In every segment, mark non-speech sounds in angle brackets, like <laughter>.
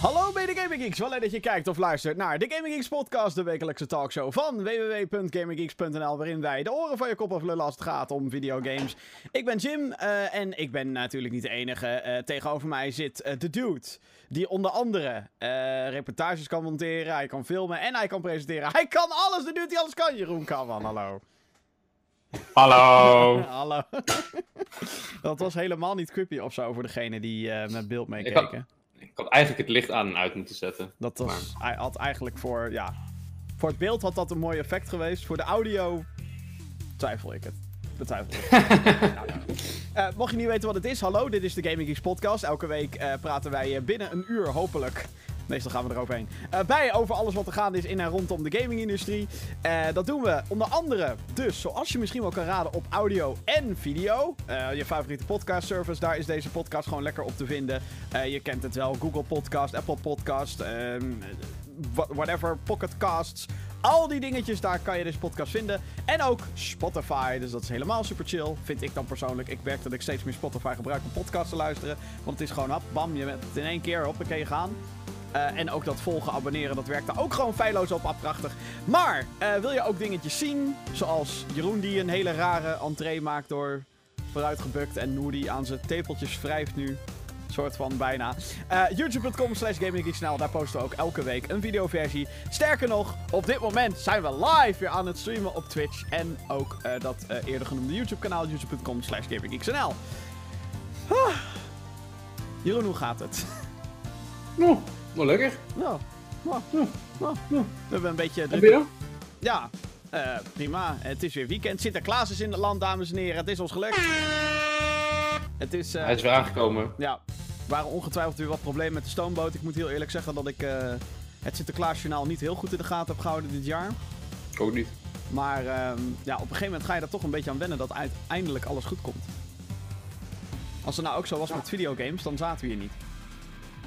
Hallo bij de Gaming Geeks, wel leuk dat je kijkt of luistert naar de Gaming Geeks podcast, de wekelijkse talkshow van www.gaminggeeks.nl, waarin wij de oren van je kop aflullen als het gaat om videogames. Ik ben Jim uh, en ik ben natuurlijk niet de enige. Uh, tegenover mij zit uh, de dude die onder andere reportages kan monteren, hij kan filmen en hij kan presenteren. Hij kan alles, de dude die alles kan. Jeroen Kawan, hallo. Hallo. <laughs> hallo. <laughs> Dat was helemaal niet creepy of zo voor degene die met beeld meekeken. Ik had eigenlijk het licht aan en uit moeten zetten. Dat was, hij had eigenlijk voor, ja, voor het beeld had dat een mooi effect geweest. Voor de audio twijfel ik het. Betwijfel ik. uh, <laughs> mocht je niet weten wat het is, hallo, dit is de Gaming Geeks podcast. Elke week uh, praten wij binnen een uur hopelijk Meestal gaan we eroverheen. Uh, bij over alles wat er gaande is in en rondom de gamingindustrie. Uh, dat doen we onder andere dus, zoals je misschien wel kan raden, op audio en video. Uh, je favoriete podcast service, daar is deze podcast gewoon lekker op te vinden. je kent het wel, Google Podcast, Apple Podcast, um, whatever, Pocketcasts. Al die dingetjes, daar kan je deze podcast vinden. En ook Spotify, dus dat is helemaal super chill. Vind ik dan persoonlijk. Ik merk dat ik steeds meer Spotify gebruik om podcasts te luisteren. Want het is gewoon, hap, bam, je bent in één keer, hoppakee, gaan. Uh, en ook dat volgen, abonneren, dat werkt daar ook gewoon feilloos op. Ah, prachtig. Maar uh, wil je ook dingetjes zien? Zoals Jeroen die een hele rare entree maakt door vooruitgebukt. En Noody aan zijn tepeltjes wrijft nu. Soort van bijna. Uh, YouTube.com slash GamingGeeksNL. Daar posten we ook elke week een videoversie. Sterker nog, op dit moment zijn we live weer aan het streamen op Twitch. En ook dat eerder genoemde YouTube kanaal. YouTube.com slash GamingGeeksNL. Ah. Jeroen, hoe gaat het? Nou, nou, lekker. Nou, nou, nou, We hebben een beetje... Je? Ja, uh, prima. Het is weer weekend. Sinterklaas is in het land, dames en heren. Het is ons gelukt. Het is... Uh, Hij is weer aangekomen. Ja. Er waren ongetwijfeld weer wat problemen met de stoomboot. Ik moet heel eerlijk zeggen dat ik uh, het Sinterklaasjournaal niet heel goed in de gaten heb gehouden dit jaar. Ook niet. Maar ja, op een gegeven moment ga je er toch een beetje aan wennen dat uiteindelijk alles goed komt. Als het nou ook zo was met videogames, dan zaten we hier niet.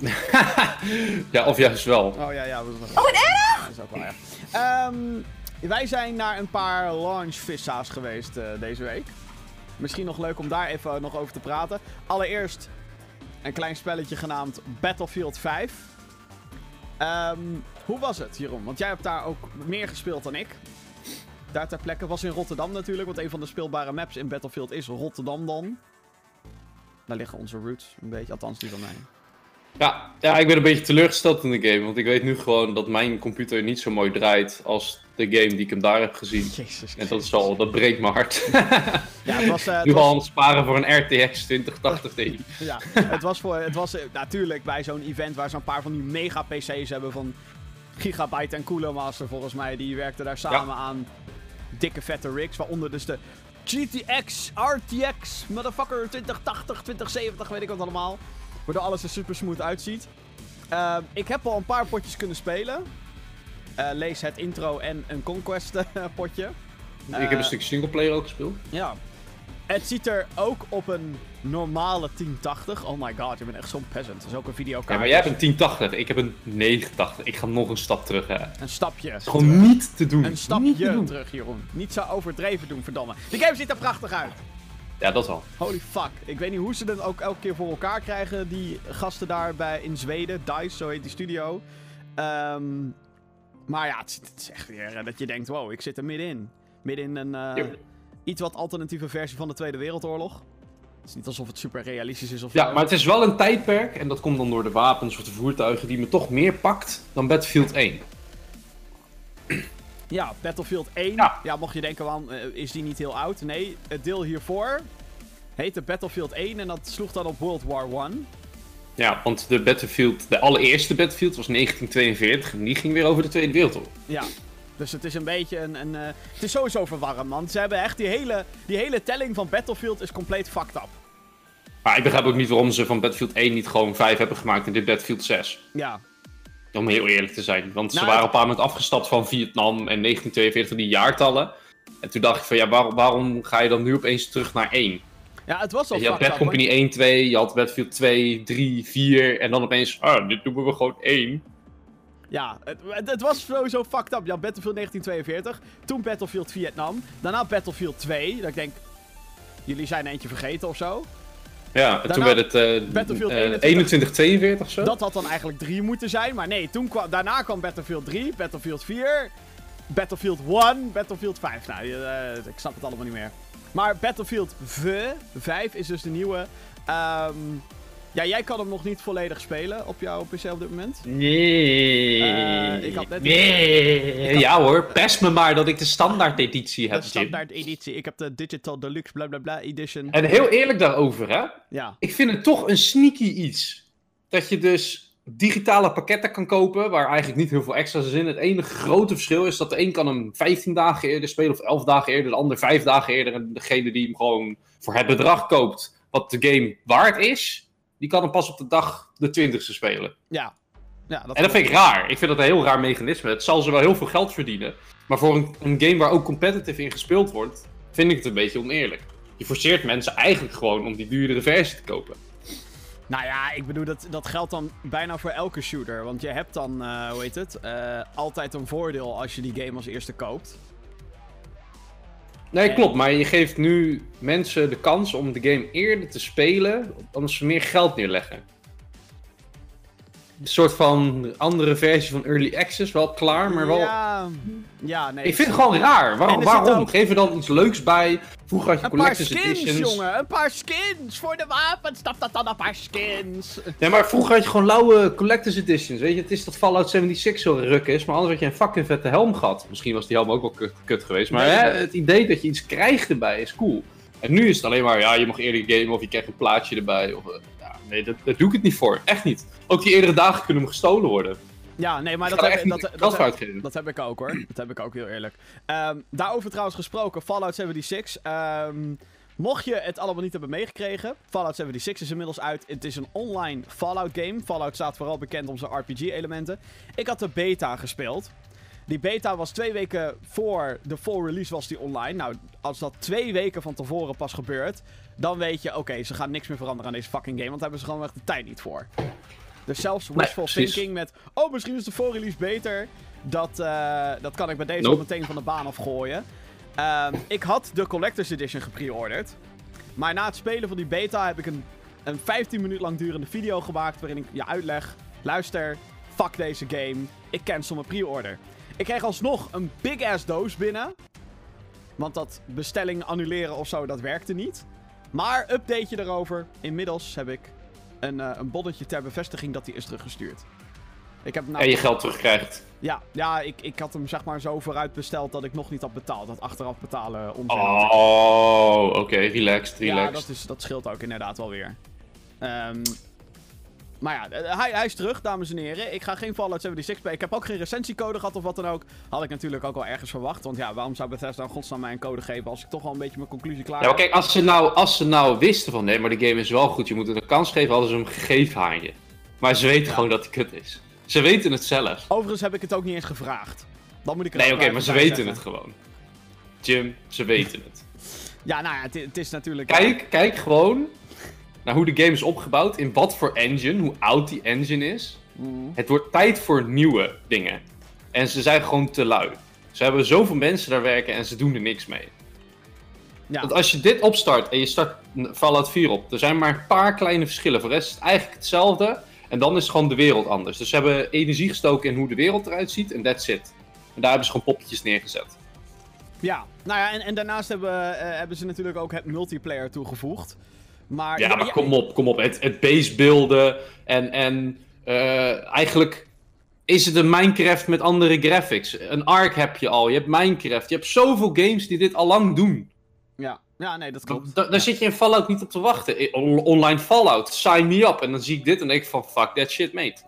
<laughs> ja, of juist wel. Oh ja, ja. Oh, wat erg! Dat is ook wel erg. Um, wij zijn naar een paar launch vissa's geweest uh, deze week. Misschien nog leuk om daar even nog over te praten. Allereerst een klein spelletje genaamd Battlefield 5. Um, hoe was het, Jeroen? Want jij hebt daar ook meer gespeeld dan ik. Daar ter plekke. Was in Rotterdam natuurlijk, want een van de speelbare maps in Battlefield is Rotterdam dan. Daar liggen onze roots een beetje, althans die van mij. Ja, ja, ik ben een beetje teleurgesteld in de game. Want ik weet nu gewoon dat mijn computer niet zo mooi draait als de game die ik hem daar heb gezien. Jezus en dat is al, dat breekt mijn hart. <laughs> Ja, het was, uh, nu al aan het sparen voor een RTX 2080 Ti. ja, het was, voor, het was uh, natuurlijk bij zo'n event waar ze een paar van die mega PC's hebben van Gigabyte en Cooler Master volgens mij. Die werkten daar samen ja. aan dikke vette rigs. Waaronder dus de GTX, RTX, motherfucker 2080, 2070, weet ik wat allemaal. Waardoor alles er super smooth uitziet. Uh, ik heb al een paar potjes kunnen spelen. Uh, lees het intro en een Conquest potje. ik heb een stuk singleplayer ook gespeeld. Ja. Het ziet er ook op een normale 1080. Oh my god, je bent echt zo'n peasant. Dat is ook een videokaart. Ja, maar jij hebt een 1080. Ik heb een 980. Ik ga nog een stap terug, hè. Een stapje. is gewoon niet te doen. Een stapje terug, Jeroen. Niet zo overdreven doen, verdomme. De game ziet er prachtig uit. Ja, dat wel. Holy fuck. Ik weet niet hoe ze het ook elke keer voor elkaar krijgen, die gasten daar bij, in Zweden. DICE, zo heet die studio. Um, maar ja, het, het, is echt weer dat je denkt, wow, ik zit er middenin. Midden in een uh, iets wat alternatieve versie van de Tweede Wereldoorlog. Het is niet alsof het super realistisch is of Ja, maar het is wel een tijdperk, en dat komt dan door de wapens of de voertuigen, die me toch meer pakt dan Battlefield 1. Ja, Battlefield 1. Ja, ja mocht je denken, van, uh, is die niet heel oud? Nee, het deel hiervoor heette Battlefield 1 en dat sloeg dan op World War 1. Ja, want de Battlefield, de allereerste Battlefield was 1942 en die ging weer over de Tweede Wereldoorlog. Ja, dus het is een beetje een... een uh, het is sowieso verwarrend, man. Ze hebben echt die hele, die hele telling van Battlefield is compleet fucked up. Maar ik begrijp ook niet waarom ze van Battlefield 1 niet gewoon 5 hebben gemaakt in dit Battlefield 6. Ja, om heel eerlijk te zijn. Want nou, ze waren op een paar moment afgestapt van Vietnam en 1942, die jaartallen. En toen dacht ik van ja, waarom, waarom ga je dan nu opeens terug naar 1? Ja, het was al Je had Bad Company 1, 2, je had Battlefield 2, 3, 4 en dan opeens, ah, dit doen we gewoon 1. Ja, het, het, was sowieso fucked up. Je had Battlefield 1942, toen Battlefield Vietnam, daarna Battlefield 2. Dat ik denk, jullie zijn eentje vergeten of zo. Ja, en toen werd het uh, Battlefield uh, 21. 2142 of zo. Dat had dan eigenlijk 3 moeten zijn, maar nee, toen kwam, daarna kwam Battlefield 3, Battlefield 4, Battlefield 1, Battlefield 5. Nou, uh, ik snap het allemaal niet meer. Maar Battlefield v, 5 is dus de nieuwe. Um, ja, jij kan hem nog niet volledig spelen op jouw PC op dit moment. Nee. Uh, ik had net nee. Had... Ja hoor, pest me maar dat ik de standaard editie heb. De standaard editie. Ik heb de Digital Deluxe bla bla bla edition. En heel eerlijk daarover, hè? Ja. Ik vind het toch een sneaky iets. Dat je dus digitale pakketten kan kopen, waar eigenlijk niet heel veel extra's in. Het enige grote verschil is dat de een kan hem 15 dagen eerder spelen of 11 dagen eerder, de ander 5 dagen eerder. En degene die hem gewoon voor het bedrag koopt, wat de game waard is, die kan hem pas op de dag de 20ste spelen. Ja. ja dat en dat vind ik raar. Ik vind dat een heel raar mechanisme. Het zal ze wel heel veel geld verdienen. Maar voor een, een game waar ook competitive in gespeeld wordt, vind ik het een beetje oneerlijk. Je forceert mensen eigenlijk gewoon om die duurdere versie te kopen. Nou ja, ik bedoel, dat, dat geldt dan bijna voor elke shooter. Want je hebt dan, uh, hoe heet het, uh, altijd een voordeel als je die game als eerste koopt. Nee, klopt. Maar je geeft nu mensen de kans om de game eerder te spelen, omdat ze meer geld neerleggen. Een soort van andere versie van Early Access, wel klaar, maar wel... Ja, ja nee. Ik vind het gewoon raar. Waarom? waarom? Ook... Geef er dan iets leuks bij. Vroeger had je een Collector's paar skins, Editions. jongen. Een paar skins voor de wapens. Stap dat dan een paar skins. Nee, maar vroeger had je gewoon lauwe Collector's Editions. Weet je, het is dat Fallout 76 zo ruk is, maar anders had je een fucking vette helm gehad. Misschien was die helm ook wel kut, kut geweest. Maar Nee, hè, nee. het idee dat je iets krijgt erbij is cool. En nu is het alleen maar, ja, je mag eerder gamen of je krijgt een plaatje erbij. Of, eh, ja, nee, dat, daar doe ik het niet voor. Echt niet. Ook die eerdere dagen kunnen hem gestolen worden. Ja, nee, maar dat heb, dat, dat, geld dat, heb ik ook hoor. Dat heb ik ook heel eerlijk. Ehm, daarover trouwens gesproken, Fallout 76. Ehm, mocht je het allemaal niet hebben meegekregen, Fallout 76 is inmiddels uit. Het is een online Fallout game. Fallout staat vooral bekend om zijn RPG-elementen. Ik had de beta gespeeld. Die beta was twee weken voor de full release was die online. Nou, als dat twee weken van tevoren pas gebeurt, dan weet je, oké, ze gaan niks meer veranderen aan deze fucking game, want daar hebben ze gewoon echt de tijd niet voor. Dus zelfs wishful thinking met, oh, misschien is de full release beter. Dat, eh, dat kan ik bij deze Nope. meteen van de baan afgooien. Ehm, ik had de Collector's Edition gepreorderd. Maar na het spelen van die beta heb ik een, een 15 minuut lang durende video gemaakt. waarin ik je uitleg: luister, fuck deze game. Ik cancel mijn pre-order. Ik kreeg alsnog een big ass doos binnen. Want dat bestelling annuleren of zo, dat werkte niet. Maar updateje erover. Inmiddels heb ik een, eh, een bonnetje ter bevestiging dat die is teruggestuurd. Ik heb nou En je geld terugkrijgt. ja, ja ik, ik had hem zeg maar zo vooruit besteld dat ik nog niet had betaald. Dat achteraf betalen onzin. Oh, oké, relaxed, relaxed. ja, dat, is, dat scheelt ook inderdaad wel weer. Ehm, maar ja, eh, hij, hij is terug, dames en heren. Ik ga geen Fallout 76 spelen. Ik heb ook geen recensiecode gehad of wat dan ook. Had ik natuurlijk ook wel ergens verwacht. Want ja, waarom zou Bethesda in godsnaam mij een code geven als ik toch al een beetje mijn conclusie klaar Ja, maar heb? kijk, als ze, nou, als ze nou wisten van nee, maar de game is wel goed, je moet het een kans geven, hadden ze hem gegeven aan je. Maar ze weten Ja. gewoon dat hij kut is. Ze weten het zelf. Overigens heb ik het ook niet eens gevraagd. Dan moet ik Nee, oké, maar ze weten het gewoon. Jim, ze weten <laughs> het. Ja, nou ja, het, het is natuurlijk... Kijk, kijk gewoon naar hoe de game is opgebouwd, in wat voor engine, hoe oud die engine is. Mm. Het wordt tijd voor nieuwe dingen. En ze zijn gewoon te lui. Ze hebben zoveel mensen daar werken en ze doen er niks mee. Ja. Want als je dit opstart en je start Fallout 4 op, er zijn maar een paar kleine verschillen. Voor de rest is het eigenlijk hetzelfde. En dan is gewoon de wereld anders. Dus ze hebben energie gestoken in hoe de wereld eruit ziet en that's it. En daar hebben ze gewoon poppetjes neergezet. Ja, nou ja, en, en daarnaast hebben, eh, hebben ze natuurlijk ook het multiplayer toegevoegd. Maar, Ja, maar kom op, kom op. Het, het base beelden en, en eh, eigenlijk is het een Minecraft met andere graphics. Een Ark heb je al, je hebt Minecraft. Je hebt zoveel games die dit al lang doen. Ja, ja nee, dat klopt. Da- daar zit je in Fallout niet op te wachten. Online Fallout, sign me up. En dan zie ik dit en denk ik van fuck that shit, mate.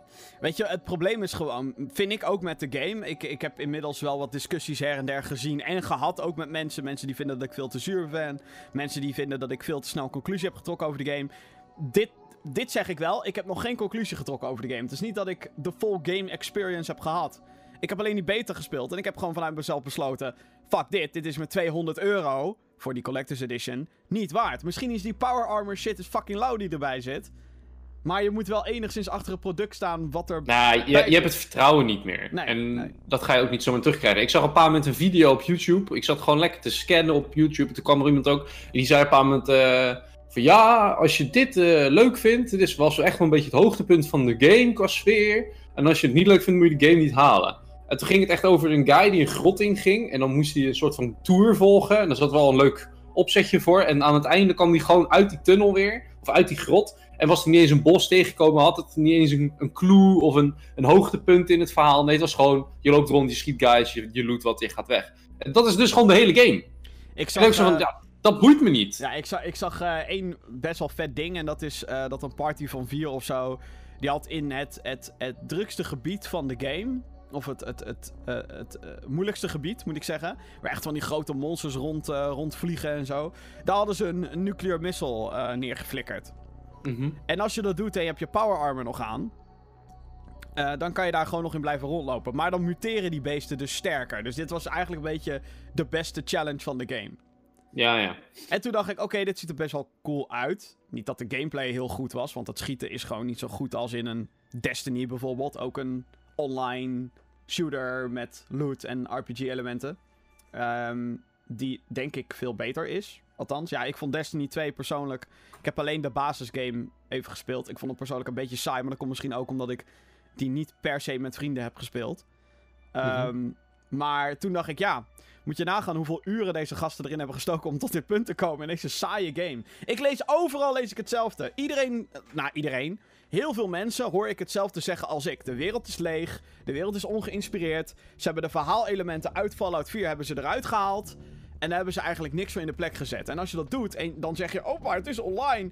Weet je, het probleem is gewoon, vind ik ook met de game. Ik, ik heb inmiddels wel wat discussies her en der gezien en gehad. Ook met mensen. Mensen die vinden dat ik veel te zuur ben. Mensen die vinden dat ik veel te snel conclusie heb getrokken over de game. Dit, dit zeg ik wel. Ik heb nog geen conclusie getrokken over de game. Het is niet dat ik de full game experience heb gehad. Ik heb alleen die beta gespeeld. En ik heb gewoon vanuit mezelf besloten. Fuck dit. Dit is met 200 euro. Voor die Collector's Edition. Niet waard. Misschien is die Power Armor shit is fucking lauw die erbij zit. Maar je moet wel enigszins achter het product staan wat er Nou, je, je hebt het vertrouwen niet meer. Nee, en nee. dat ga je ook niet zomaar terugkrijgen. Ik zag een paar moment een video op YouTube. Ik zat gewoon lekker te scannen op YouTube. En toen kwam er iemand ook. En die zei op een paar moment. eh, Van ja, als je dit eh, leuk vindt, dit was echt wel een beetje het hoogtepunt van de game qua sfeer. En als je het niet leuk vindt, moet je de game niet halen. En toen ging het echt over een guy die een grot in ging. En dan moest hij een soort van tour volgen. En daar zat wel een leuk opzetje voor. En aan het einde kwam hij gewoon uit die tunnel weer. Of uit die grot. En was er niet eens een bos tegengekomen. Had het niet eens een, een clue of een, een hoogtepunt in het verhaal. Nee, het was gewoon, je loopt rond, je schiet guys, je, je loot wat, je gaat weg. En dat is dus gewoon de hele game. Ik ik zo van, eh, ja, dat boeit me niet. Ja, ik zag, ik zag eh, één best wel vet ding. En dat is eh, dat een party van vier of zo. Die had in het, het, het drukste gebied van de game. Of het, het, het, het eh, moeilijkste gebied, moet ik zeggen. Waar echt van die grote monsters rond, eh, rondvliegen en zo. Daar hadden ze een, een nuclear missile neergeflikkerd. Mhm. En als je dat doet en je hebt je power armor nog aan. eh, dan kan je daar gewoon nog in blijven rondlopen. Maar dan muteren die beesten dus sterker. Dus dit was eigenlijk een beetje de beste challenge van de game. Ja, ja. En toen dacht ik, oké, dit ziet er best wel cool uit. Niet dat de gameplay heel goed was, want het schieten is gewoon niet zo goed als in een Destiny bijvoorbeeld. Ook een online shooter met loot en RPG-elementen. Ehm, die denk ik veel beter is. Althans, ja, ik vond Destiny 2 persoonlijk. Ik heb alleen de basisgame even gespeeld. Ik vond het persoonlijk een beetje saai, maar dat komt misschien ook omdat ik die niet per se met vrienden heb gespeeld. Ehm, Maar toen dacht ik, ja, moet je nagaan hoeveel uren deze gasten erin hebben gestoken om tot dit punt te komen in deze saaie game. Ik lees overal lees ik hetzelfde. Iedereen, eh, nou iedereen, heel veel mensen hoor ik hetzelfde zeggen als ik. De wereld is leeg, de wereld is ongeïnspireerd. Ze hebben de verhaalelementen uit Fallout 4 hebben ze eruit gehaald. En daar hebben ze eigenlijk niks voor in de plek gezet. En als je dat doet, en dan zeg je, oh maar het is online.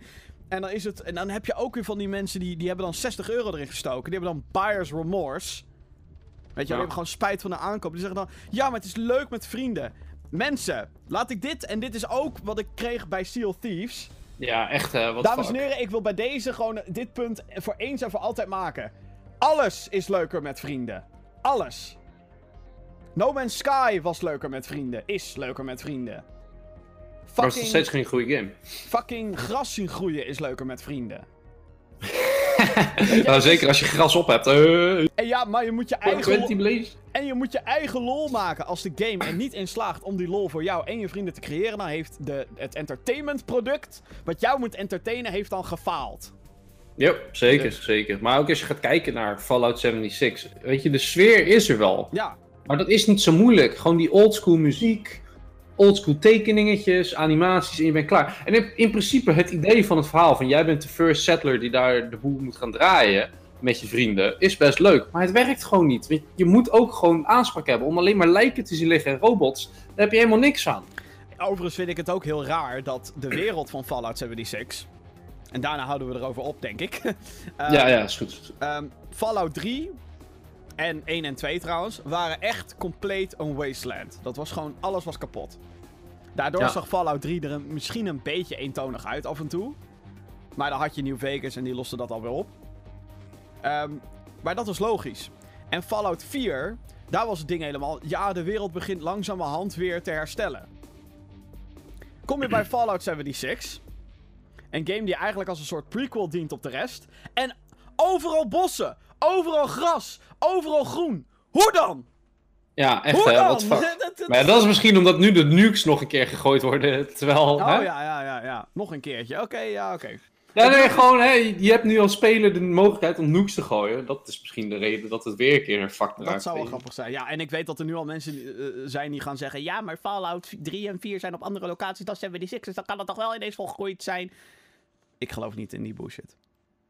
En dan, is het, en dan heb je ook weer van die mensen die, die hebben dan 60 euro erin gestoken. Die hebben dan buyer's remorse. Weet je, Ja. die hebben gewoon spijt van de aankoop. Die zeggen dan, ja, maar het is leuk met vrienden. Mensen, laat ik dit, en dit is ook wat ik kreeg bij Seal Thieves. Ja, echt, eh wat Dames en fuck. heren, ik wil bij deze gewoon dit punt voor eens en voor altijd maken. Alles is leuker met vrienden. Alles. No Man's Sky was leuker met vrienden. Is leuker met vrienden. Maar het is nog Fucking, steeds geen goede game. fucking gras zien groeien is leuker met vrienden. <laughs> Nou, zeker als je gras op hebt. eh En ja, maar je moet je eigen... En je moet je eigen lol maken. Als de game er niet in slaagt om die lol voor jou en je vrienden te creëren, dan heeft de, het entertainmentproduct wat jou moet entertainen, heeft dan gefaald. Ja, zeker, Dus- zeker. Maar ook als je gaat kijken naar Fallout 76. Weet je, de sfeer is er wel. Ja, Maar dat is niet zo moeilijk. Gewoon die oldschool muziek, oldschool tekeningetjes, animaties en je bent klaar. En in, in principe het idee van het verhaal van jij bent de first settler die daar de boel moet gaan draaien met je vrienden, is best leuk. Maar het werkt gewoon niet. Want Je moet ook gewoon aanspraak hebben om alleen maar lijken te zien liggen en robots. Daar heb je helemaal niks aan. overigens vind ik het ook heel raar dat de wereld van Fallout 76. En daarna houden we erover op, denk ik. <laughs> Ja, ja, is goed. ehm, Fallout 3 en 1 en 2 trouwens, waren echt compleet een wasteland. Dat was gewoon, alles was kapot. Daardoor Ja. zag Fallout 3 er een- misschien een beetje eentonig uit af en toe. Maar dan had je New Vegas en die loste dat alweer op. Ehm, maar dat was logisch. En Fallout 4, daar was het ding helemaal... Ja, de wereld begint langzamerhand weer te herstellen. Kom je bij Fallout 76... Een game die eigenlijk als een soort prequel dient op de rest. En overal bossen, overal gras, overal groen. Hoe dan? Ja, echt, hè, wat fuck. Dat- dat- Maar ja, dat is misschien omdat nu de nukes nog een keer gegooid worden, <laughs> terwijl... Oh hè? ja, ja, ja, ja. Nog een keertje. Oké, ja, oké. Ja, nee, gewoon, hè, je hebt nu als speler de mogelijkheid om nukes te gooien. Dat is misschien de reden dat het weer een keer een vak raakt. Dat zou wel grappig zijn. Ja, en ik weet dat er nu al mensen eh, zijn die gaan zeggen... Ja, maar Fallout 3 en 4 zijn op andere locaties dan 76. Dus dan kan het toch wel ineens volgroeid zijn. Ik geloof niet in die bullshit.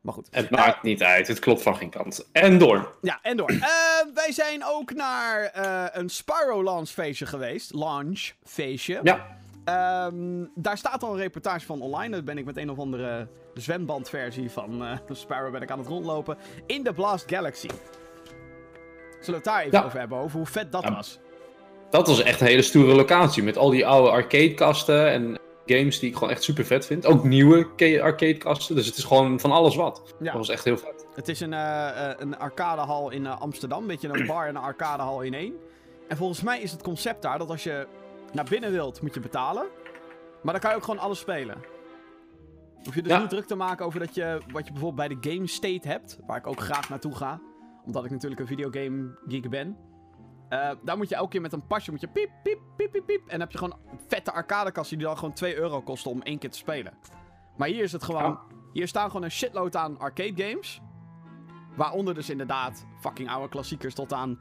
Maar goed. Het maakt niet uit, het klopt van geen kant. En door. Ja, en door. <clears throat> Eh, wij zijn ook naar eh, een Spyro Launch feestje geweest. Launch feestje. Ja, Ehm, daar staat al een reportage van online. Dat ben ik met een of andere zwembandversie van eh <laughs> Spyro ben ik aan het rondlopen. In de Blast Galaxy. Zullen we het daar even Ja. over hebben? Over hoe vet dat Ja. was. dat was echt een hele stoere locatie. Met al die oude arcadekasten en games die ik gewoon echt super vet vind. Ook nieuwe ca- arcadekasten. Dus het is gewoon van alles wat. Ja. Dat was echt heel vet. Het is een, eh, eh, een arcadehal in eh, Amsterdam. Beetje een bar en een arcadehal in één. En volgens mij is het concept daar dat als je naar binnen wilt, moet je betalen. Maar dan kan je ook gewoon alles spelen. Hoef je dus Ja. niet druk te maken over dat je, wat je bijvoorbeeld bij de Game State hebt. Waar ik ook graag naartoe ga. Omdat ik natuurlijk een videogame geek ben. Eh, daar moet je elke keer met een pasje moet je piep, piep, piep, piep, piep. En dan heb je gewoon vette arcadekasten die dan gewoon 2 euro kosten om één keer te spelen. Maar hier is het gewoon... Hier staan gewoon een shitload aan arcade games. Waaronder dus inderdaad fucking oude klassiekers tot aan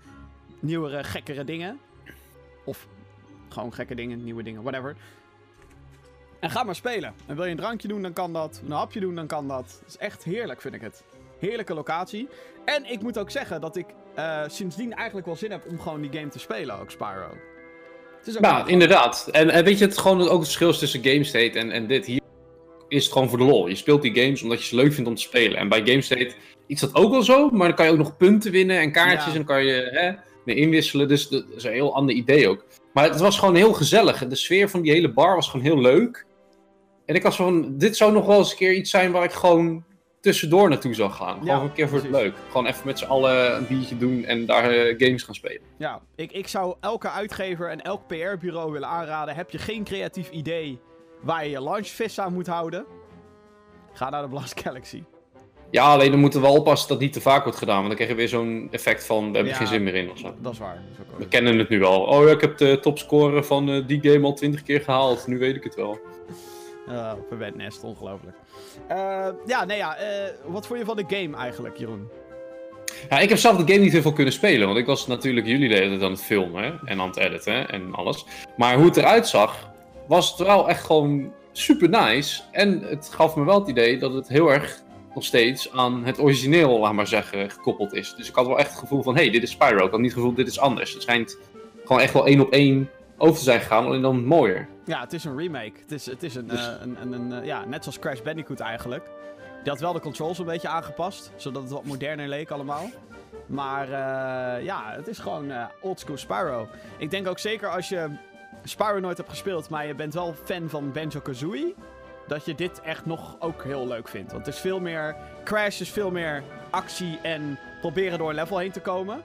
nieuwere, gekkere dingen. Of gewoon gekke dingen, nieuwe dingen, whatever. En ga maar spelen. En wil je een drankje doen, dan kan dat. Een hapje doen, dan kan dat. Het is echt heerlijk, vind ik het. Heerlijke locatie. En ik moet ook zeggen dat ik uh, sindsdien eigenlijk wel zin heb om gewoon die game te spelen, ook Spyro. Het is ook ja, inderdaad. En, en, weet je, het gewoon ook het verschil tussen GameState en, en dit. Hier is het gewoon voor de lol. Je speelt die games omdat je ze leuk vindt om te spelen. En bij GameState is dat ook wel zo, maar dan kan je ook nog punten winnen en kaartjes en dan kan je hè, mee inwisselen. Dus dat is een heel ander idee ook. Maar het was gewoon heel gezellig. De sfeer van die hele bar was gewoon heel leuk. En ik was van, dit zou nog wel eens een keer iets zijn waar ik gewoon tussendoor naartoe zou gaan. Gewoon een keer voor het leuk. Gewoon even met z'n allen een biertje doen en daar uh, games gaan spelen. Ja, ik, ik zou elke uitgever en elk PR-bureau willen aanraden. Heb je geen creatief idee waar je je launchvis aan moet houden? Ga naar de Blast Galaxy. Ja, alleen dan moeten we wel oppassen dat niet te vaak wordt gedaan. Want dan krijg je weer zo'n effect van, we hebben geen zin meer in. Of zo. Dat is waar. we kennen het nu al. Oh ja, ik heb de topscore van uh, die game al twintig keer gehaald. Nu weet ik het wel. Uh, verwend nest, ongelooflijk. Uh, ja, nee ja, uh, wat vond je van de game eigenlijk, Jeroen? Ja, ik heb zelf de game niet heel veel kunnen spelen, want ik was natuurlijk jullie de hele aan het filmen en aan het editen en alles. Maar hoe het eruit zag, was het wel echt gewoon super nice. En het gaf me wel het idee dat het heel erg nog steeds aan het origineel, laat maar zeggen, gekoppeld is. Dus ik had wel echt het gevoel van, hé, hey, dit is Spyro. Ik had niet het gevoel, dit is anders. Het schijnt gewoon echt wel één op één over te zijn gegaan, alleen dan mooier. Ja, het is een remake. Het is, het is een, dus... uh, een, een, een, uh, ja, net zoals Crash Bandicoot eigenlijk. Die had wel de controls een beetje aangepast, zodat het wat moderner leek allemaal. Maar uh, ja, het is gewoon oldschool Spyro. Ik denk ook zeker als je Spyro nooit hebt gespeeld, maar je bent wel fan van Banjo-Kazooie dat je dit echt nog ook heel leuk vindt. Want het is veel meer. Crash is veel meer actie en proberen door een level heen te komen.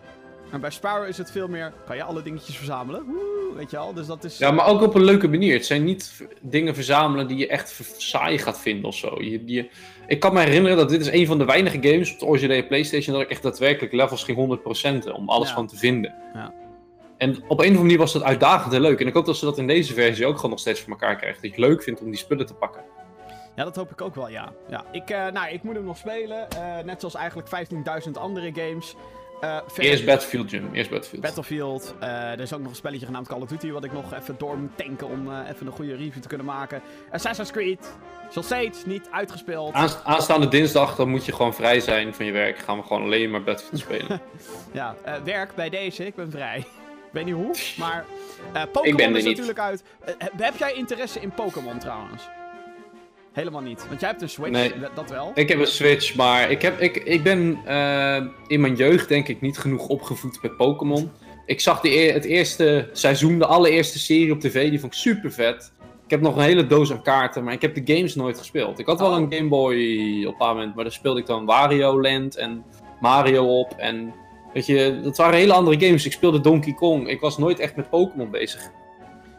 En bij Spyro is het veel meer. Kan je alle dingetjes verzamelen? Woe, weet je al? Dus dat is. Ja, maar ook op een leuke manier. Het zijn niet dingen verzamelen die je echt saai gaat vinden of zo. Je, je... Ik kan me herinneren dat dit is een van de weinige games op de originele PlayStation. dat ik echt daadwerkelijk levels ging 100% om alles van te vinden. Ja. En op een of andere manier was dat uitdagend en leuk. En ik hoop dat ze dat in deze versie ook gewoon nog steeds voor elkaar krijgen. Dat je het leuk vindt om die spullen te pakken. Ja, dat hoop ik ook wel, ja. ja ik, uh, nou, ik moet hem nog spelen. Uh, net zoals eigenlijk 15.000 andere games. Uh, Eerst Battlefield, Jim. Eerst Battlefield. Battlefield. er is ook nog een spelletje genaamd Call of Duty... wat ik nog even door moet tanken om even een goede review te kunnen maken. Assassin's Creed. Zoals steeds niet uitgespeeld. aanstaande dinsdag, dan moet je gewoon vrij zijn van je werk. Gaan we gewoon alleen maar Battlefield spelen. <laughs> ja, werk bij deze. Ik ben vrij. Ik weet niet hoe, maar... Pokémon is natuurlijk uit. heb jij interesse in Pokémon trouwens? Helemaal niet. Want jij hebt een Switch, nee, dat wel. Ik heb een Switch, maar ik, heb, ik, ik ben uh, in mijn jeugd denk ik niet genoeg opgevoed met Pokémon. Ik zag de, het eerste seizoen, de allereerste serie op tv, die vond ik super vet. Ik heb nog een hele doos aan kaarten, maar ik heb de games nooit gespeeld. Ik had wel oh. een Game Boy op een moment, maar daar speelde ik dan Wario Land en Mario op. En weet je, dat waren hele andere games. Ik speelde Donkey Kong. Ik was nooit echt met Pokémon bezig.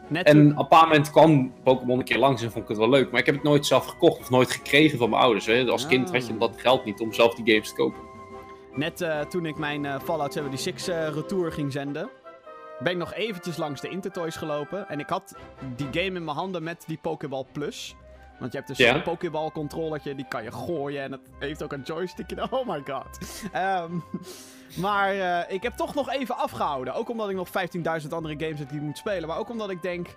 Net en op een paar moment kwam Pokémon een keer langs en vond ik het wel leuk. Maar ik heb het nooit zelf gekocht of nooit gekregen van mijn ouders. Hè. Als kind had je dat geld niet om zelf die games te kopen. Net uh, toen ik mijn uh, Fallout 76 uh, retour ging zenden, ben ik nog eventjes langs de Intertoys gelopen. En ik had die game in mijn handen met die Pokéball Plus. Want je hebt dus een Pokéball controllertje, die kan je gooien en het heeft ook een joystickje. Oh my god. Um, maar uh, ik heb toch nog even afgehouden. Ook omdat ik nog 15.000 andere games heb die ik moet spelen. Maar ook omdat ik denk,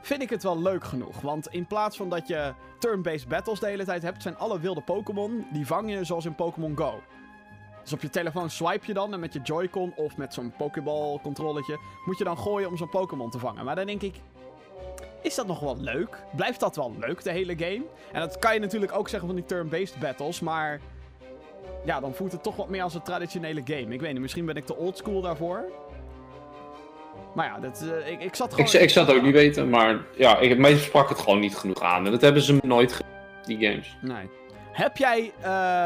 vind ik het wel leuk genoeg. Want in plaats van dat je turn-based battles de hele tijd hebt, zijn alle wilde Pokémon, die vang je zoals in Pokémon Go. Dus op je telefoon swipe je dan en met je Joy-Con of met zo'n Pokéball controletje moet je dan gooien om zo'n Pokémon te vangen. Maar dan denk ik, is dat nog wel leuk? Blijft dat wel leuk, de hele game? En dat kan je natuurlijk ook zeggen van die turn-based battles, maar... Ja, dan voelt het toch wat meer als een traditionele game. Ik weet niet, misschien ben ik te oldschool daarvoor. Maar ja, dat, uh, ik, ik zat gewoon... Ik, ik zat ook niet weten, maar ja, ik, mij sprak het gewoon niet genoeg aan. En dat hebben ze me nooit gedaan, die games. Nee. Heb jij,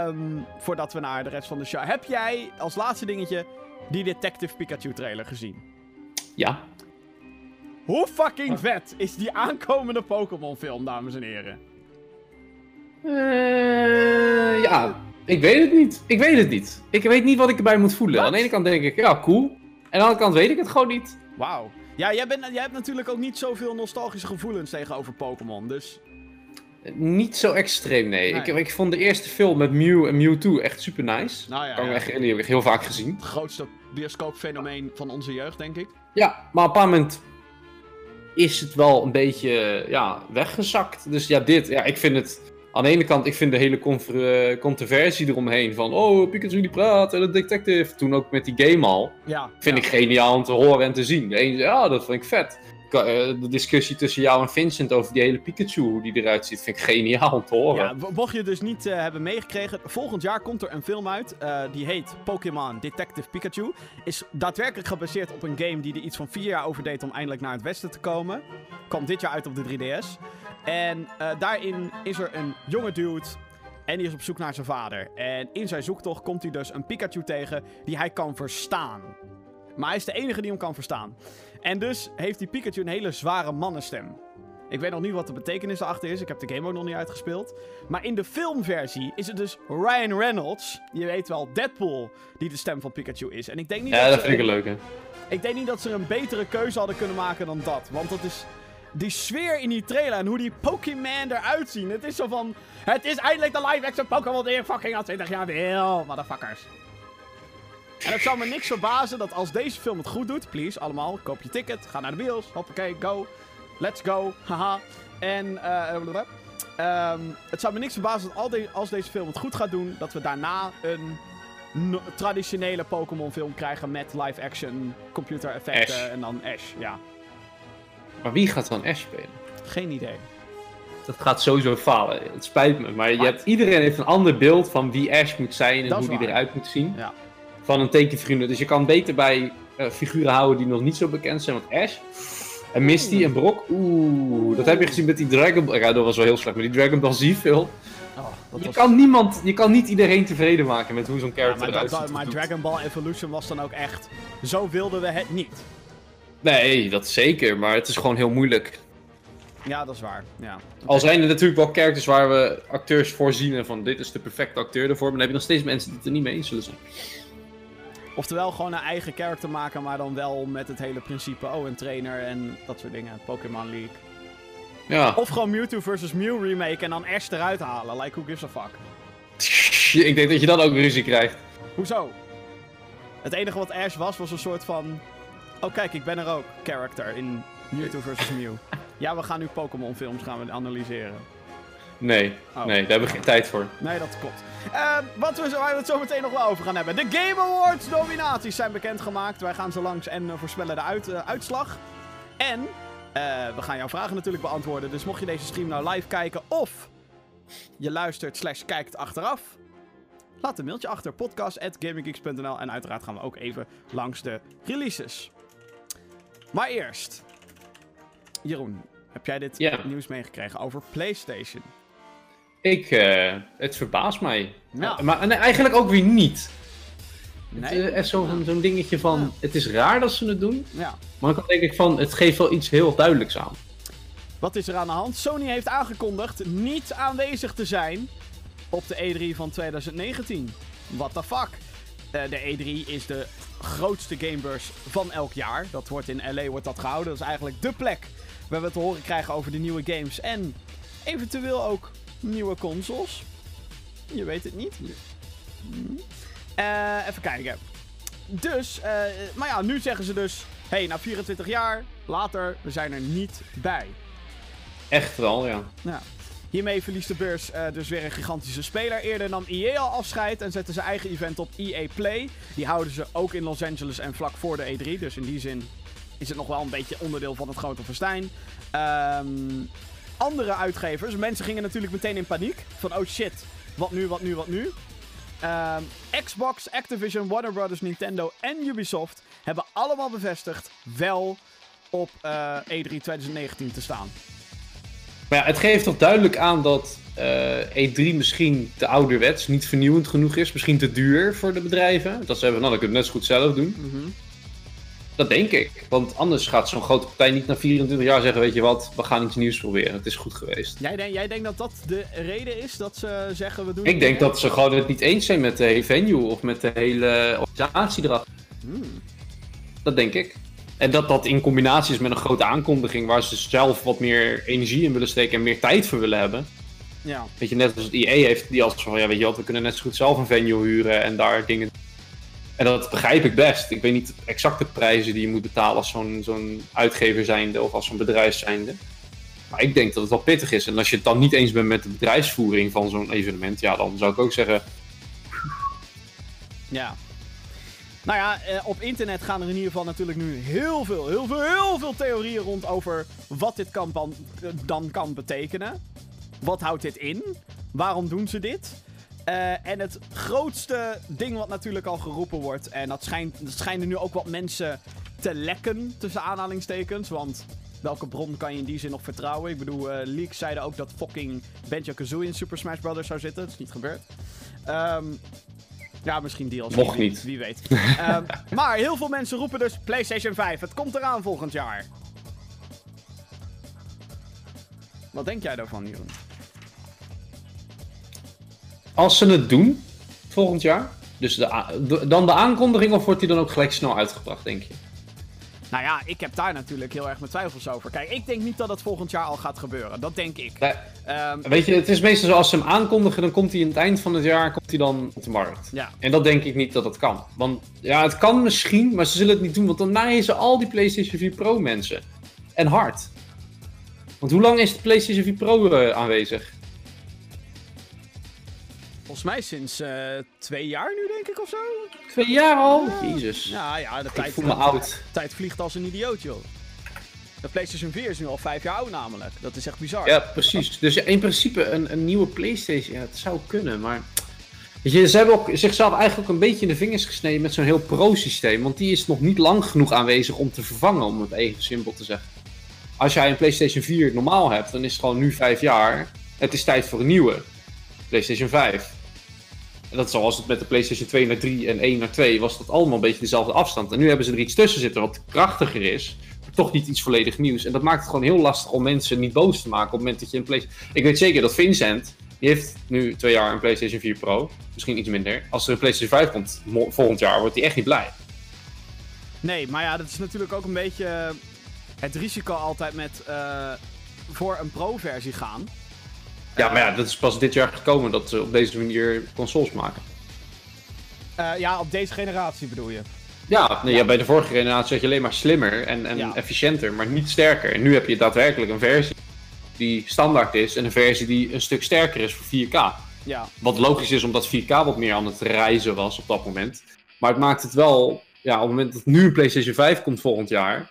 um, voordat we naar de rest van de show... Heb jij als laatste dingetje die Detective Pikachu trailer gezien? Ja. Hoe fucking vet is die aankomende Pokémon film, dames en heren? Uh, ja, ik weet het niet. Ik weet het niet. Ik weet niet wat ik erbij moet voelen. Aan de ene kant denk ik, ja, cool. En aan de andere kant weet ik het gewoon niet. Wauw. Ja, jij, bent, jij hebt natuurlijk ook niet zoveel nostalgische gevoelens tegenover Pokémon, dus... Niet zo extreem, nee. Nee. Ik, ik vond de eerste film met Mew en Mewtwo echt super nice. Nou ja, Kan me ja. echt die heb ik heel vaak gezien. het grootste bioscoopfenomeen van onze jeugd, denk ik. Ja, maar op een bepaald moment is het wel een beetje ja, weggezakt. Dus ja, dit, ja, ik vind het... Aan de ene kant, ik vind de hele eh, controversie eromheen van... Oh, Pikachu die praat en de detective. Toen ook met die game al. Ja. Vind ja. ik geniaal om te horen en te zien. De ene zei, ja, dat vind ik vet. Eh, De discussie tussen jou en Vincent over die hele Pikachu, hoe die eruit ziet, vind ik geniaal om te horen. Ja, mo- mocht je dus niet eh, hebben meegekregen, volgend jaar komt er een film uit. eh, die heet Pokémon Detective Pikachu. Is daadwerkelijk gebaseerd op een game die er iets van vier jaar over deed om eindelijk naar het westen te komen. Kwam dit jaar uit op de 3DS. En daarin is er een jonge dude. En die is op zoek naar zijn vader. En in zijn zoektocht komt hij dus een Pikachu tegen die hij kan verstaan. Maar hij is de enige die hem kan verstaan. En dus heeft die Pikachu een hele zware mannenstem. Ik weet nog niet wat de betekenis erachter is. Ik heb de game ook nog niet uitgespeeld. Maar in de filmversie is het dus Ryan Reynolds. Je weet wel, Deadpool, die de stem van Pikachu is. En ik denk niet, Ja, dat, vind ik een leuke. ik denk niet dat ze een betere keuze hadden kunnen maken dan dat. Want dat is die sfeer in die trailer en hoe die Pokémon eruit zien. Het is zo van, het is eindelijk de live-action Pokémon die ik fucking al 20 jaar wil, motherfuckers. En het zou me niks verbazen dat als deze film het goed doet, please, allemaal, koop je ticket, ga naar de bios, hoppakee, go, let's go, haha. En, eh, blablabla. Ehm, het zou me niks verbazen dat al de- als deze film het goed gaat doen, dat we daarna een no- traditionele Pokémon film krijgen met live-action computer effecten Ash. en dan Ash, ja. Maar wie gaat dan Ash spelen? Geen idee. Dat gaat sowieso falen. Het spijt me. Maar je hebt, iedereen heeft een ander beeld van wie Ash moet zijn en Dat hoe die waar. eruit moet zien. Ja. Van een tekenfiguur. Dus je kan beter bij eh, figuren houden die nog niet zo bekend zijn. Want Ash en Misty en Brock. Oeh, dat heb je gezien met die Dragon Ball. Ja, dat was wel heel slecht. Maar die Dragon Ball Z film. Oh, dat Je was- kan, niemand, je kan niet iedereen tevreden maken met hoe zo'n Ja, character maar, eruit dat- ziet. maar. Dragon Ball Evolution was dan ook echt. Zo wilden we het niet. Nee, dat zeker. Maar het is gewoon heel moeilijk. Ja, dat is waar. Ja. Al zijn er natuurlijk wel characters waar we acteurs voorzien en van dit is de perfecte acteur ervoor. Maar dan heb je nog steeds mensen die het er niet mee eens zullen zijn. Oftewel gewoon een eigen character maken, maar dan wel met het hele principe. Oh, een trainer en dat soort dingen. Pokémon League. Ja. Of gewoon Mewtwo versus Mew remake en dan Ash eruit halen. Like, who gives a fuck? <laughs> Ik denk dat je dan ook ruzie krijgt. Hoezo? Het enige wat Ash was, was een soort van... Oh kijk, ik ben er ook. Character in Mewtwo versus Mew. Ja, we gaan nu Pokémon films gaan we analyseren. Nee, Oh. nee, daar hebben we geen tijd voor. Nee, dat klopt. Eh, wat we, waar we het zo meteen nog wel over gaan hebben. De Game Awards nominaties zijn bekendgemaakt. Wij gaan zo langs en eh, voorspellen de uit, eh, uitslag. En we gaan jouw vragen natuurlijk beantwoorden. Dus mocht je deze stream nou live kijken of je luistert slash kijkt achteraf... Laat een mailtje achter, podcast.gaminggeeks.nl. En uiteraard gaan we ook even langs de releases. Maar eerst... Jeroen, heb jij dit nieuws meegekregen over PlayStation? Ik, eh, het verbaast mij. Ja. Maar nee, eigenlijk ook weer niet. Nee. Het, eh, echt zo'n zo'n dingetje van, Ja. het is raar dat ze het doen. Ja. Maar dan denk ik van, het geeft wel iets heel duidelijks aan. Wat is er aan de hand? Sony heeft aangekondigd niet aanwezig te zijn op de E3 van 2019. What the fuck? Eh, de E3 is de grootste gamebeurs van elk jaar. Dat wordt in LA wordt dat gehouden. Dat is eigenlijk dé plek waar we te horen krijgen over de nieuwe games en eventueel ook nieuwe consoles. Je weet het niet. Eh, even kijken. Dus, eh, maar ja, nu zeggen ze dus: hey, na 24 jaar, later, we zijn er niet bij. Echt wel, ja. Ja. Hiermee verliest de beurs eh, dus weer een gigantische speler. Eerder nam EA al afscheid en zette zijn eigen event op EA Play. Die houden ze ook in Los Angeles en vlak voor de E3. Dus in die zin is het nog wel een beetje onderdeel van het grote festijn. Ehm, andere uitgevers, mensen gingen natuurlijk meteen in paniek. Van oh shit, wat nu, wat nu, wat nu? Ehm, Xbox, Activision, Warner Brothers, Nintendo en Ubisoft hebben allemaal bevestigd wel op eh, E3 2019 te staan. Maar ja, het geeft toch duidelijk aan dat eh, E3 misschien te ouderwets, niet vernieuwend genoeg is. Misschien te duur voor de bedrijven. Dat ze hebben, nou dan kunnen we net zo goed zelf doen. Mhm. Dat denk ik. Want anders gaat zo'n grote partij niet na 24 jaar zeggen, weet je wat, we gaan iets nieuws proberen. Het is goed geweest. Jij, denk, jij denkt dat dat de reden is dat ze zeggen we doen. Ik denk dat ze gewoon het niet eens zijn met de hele venue of met de hele organisatie erachter. Hmm. Dat denk ik. En dat dat in combinatie is met een grote aankondiging waar ze zelf wat meer energie in willen steken en meer tijd voor willen hebben. Ja. Weet je, net als het IE heeft die als van, ja, weet je wat, we kunnen net zo goed zelf een venue huren en daar dingen. En dat begrijp ik best. Ik weet niet exact de prijzen die je moet betalen als zo'n zo'n uitgever zijnde of als zo'n bedrijf zijnde. Maar ik denk dat het wel pittig is. En als je het dan niet eens bent met de bedrijfsvoering van zo'n evenement, ja, dan zou ik ook zeggen, Ja. Nou ja, eh, op internet gaan er in ieder geval natuurlijk nu heel veel, heel veel, heel veel theorieën rond over wat dit kan dan kan betekenen. Wat houdt dit in? Waarom doen ze dit? Eh, en het grootste ding wat natuurlijk al geroepen wordt, en dat, schijnt, dat schijnen nu ook wat mensen te lekken, tussen aanhalingstekens, want welke bron kan je in die zin nog vertrouwen? Ik bedoel, eh, leaks zeiden ook dat fucking Banjo-Kazooie in Super Smash Bros. zou zitten, dat is niet gebeurd. Ehm, ja, misschien DLC. Mocht wie- niet. Wie weet. Ehm, <laughs> maar heel veel mensen roepen dus PlayStation 5. Het komt eraan volgend jaar. Wat denk jij daarvan, Jeroen? Als ze het doen volgend jaar, dus de, a- de- dan de aankondiging of wordt die dan ook gelijk snel uitgebracht, denk je? Nou ja, ik heb daar natuurlijk heel erg mijn twijfels over. Kijk, ik denk niet dat het volgend jaar al gaat gebeuren. Dat denk ik. Nee, Ehm, Weet je, het is meestal zo als ze hem aankondigen, dan komt hij in het eind van het jaar komt hij dan op de markt. ja. En dat denk ik niet dat dat kan. Want ja, het kan misschien, maar ze zullen het niet doen, want dan naaien ze al die PlayStation 4 Pro mensen. En hard. Want hoe lang is de PlayStation 4 Pro eh, aanwezig? Volgens mij sinds eh, twee jaar nu, denk ik, of zo. Twee jaar al? Jezus. Ja, ja, de ik tijd, voel me oud. tijd vliegt als een idioot, joh. De PlayStation 4 is nu al vijf jaar oud, namelijk. Dat is echt bizar. Ja, precies. Dus in principe een, een nieuwe PlayStation, ja, het zou kunnen, maar. Weet je, ze hebben ook zichzelf eigenlijk ook een beetje in de vingers gesneden met zo'n heel pro-systeem. Want die is nog niet lang genoeg aanwezig om te vervangen, om het even simpel te zeggen. Als jij een PlayStation 4 normaal hebt, dan is het gewoon nu vijf jaar. Het is tijd voor een nieuwe. PlayStation 5. Dat zoals het met de PlayStation 2 naar 3 en 1 naar 2 was dat allemaal een beetje dezelfde afstand. En nu hebben ze er iets tussen zitten wat krachtiger is. Maar toch niet iets volledig nieuws. En dat maakt het gewoon heel lastig om mensen niet boos te maken op het moment dat je een PlayStation... Ik weet zeker dat Vincent, die heeft nu twee jaar een PlayStation 4 Pro. Misschien iets minder. Als er een PlayStation 5 komt volgend jaar, wordt hij echt niet blij. Nee, maar ja, dat is natuurlijk ook een beetje eh, het risico altijd met eh, voor een pro-versie gaan. Ja, maar ja, dat is pas dit jaar gekomen dat ze op deze manier consoles maken. Eh, ja, op deze generatie bedoel je. Ja, nee, ja, bij de vorige generatie had je alleen maar slimmer en, en Ja. efficiënter, maar niet sterker. En nu heb je daadwerkelijk een versie die standaard is en een versie die een stuk sterker is voor 4K. Ja, Wat logisch is omdat 4K wat meer aan het reizen was op dat moment. Maar het maakt het wel, ja, op het moment dat nu een PlayStation 5 komt volgend jaar,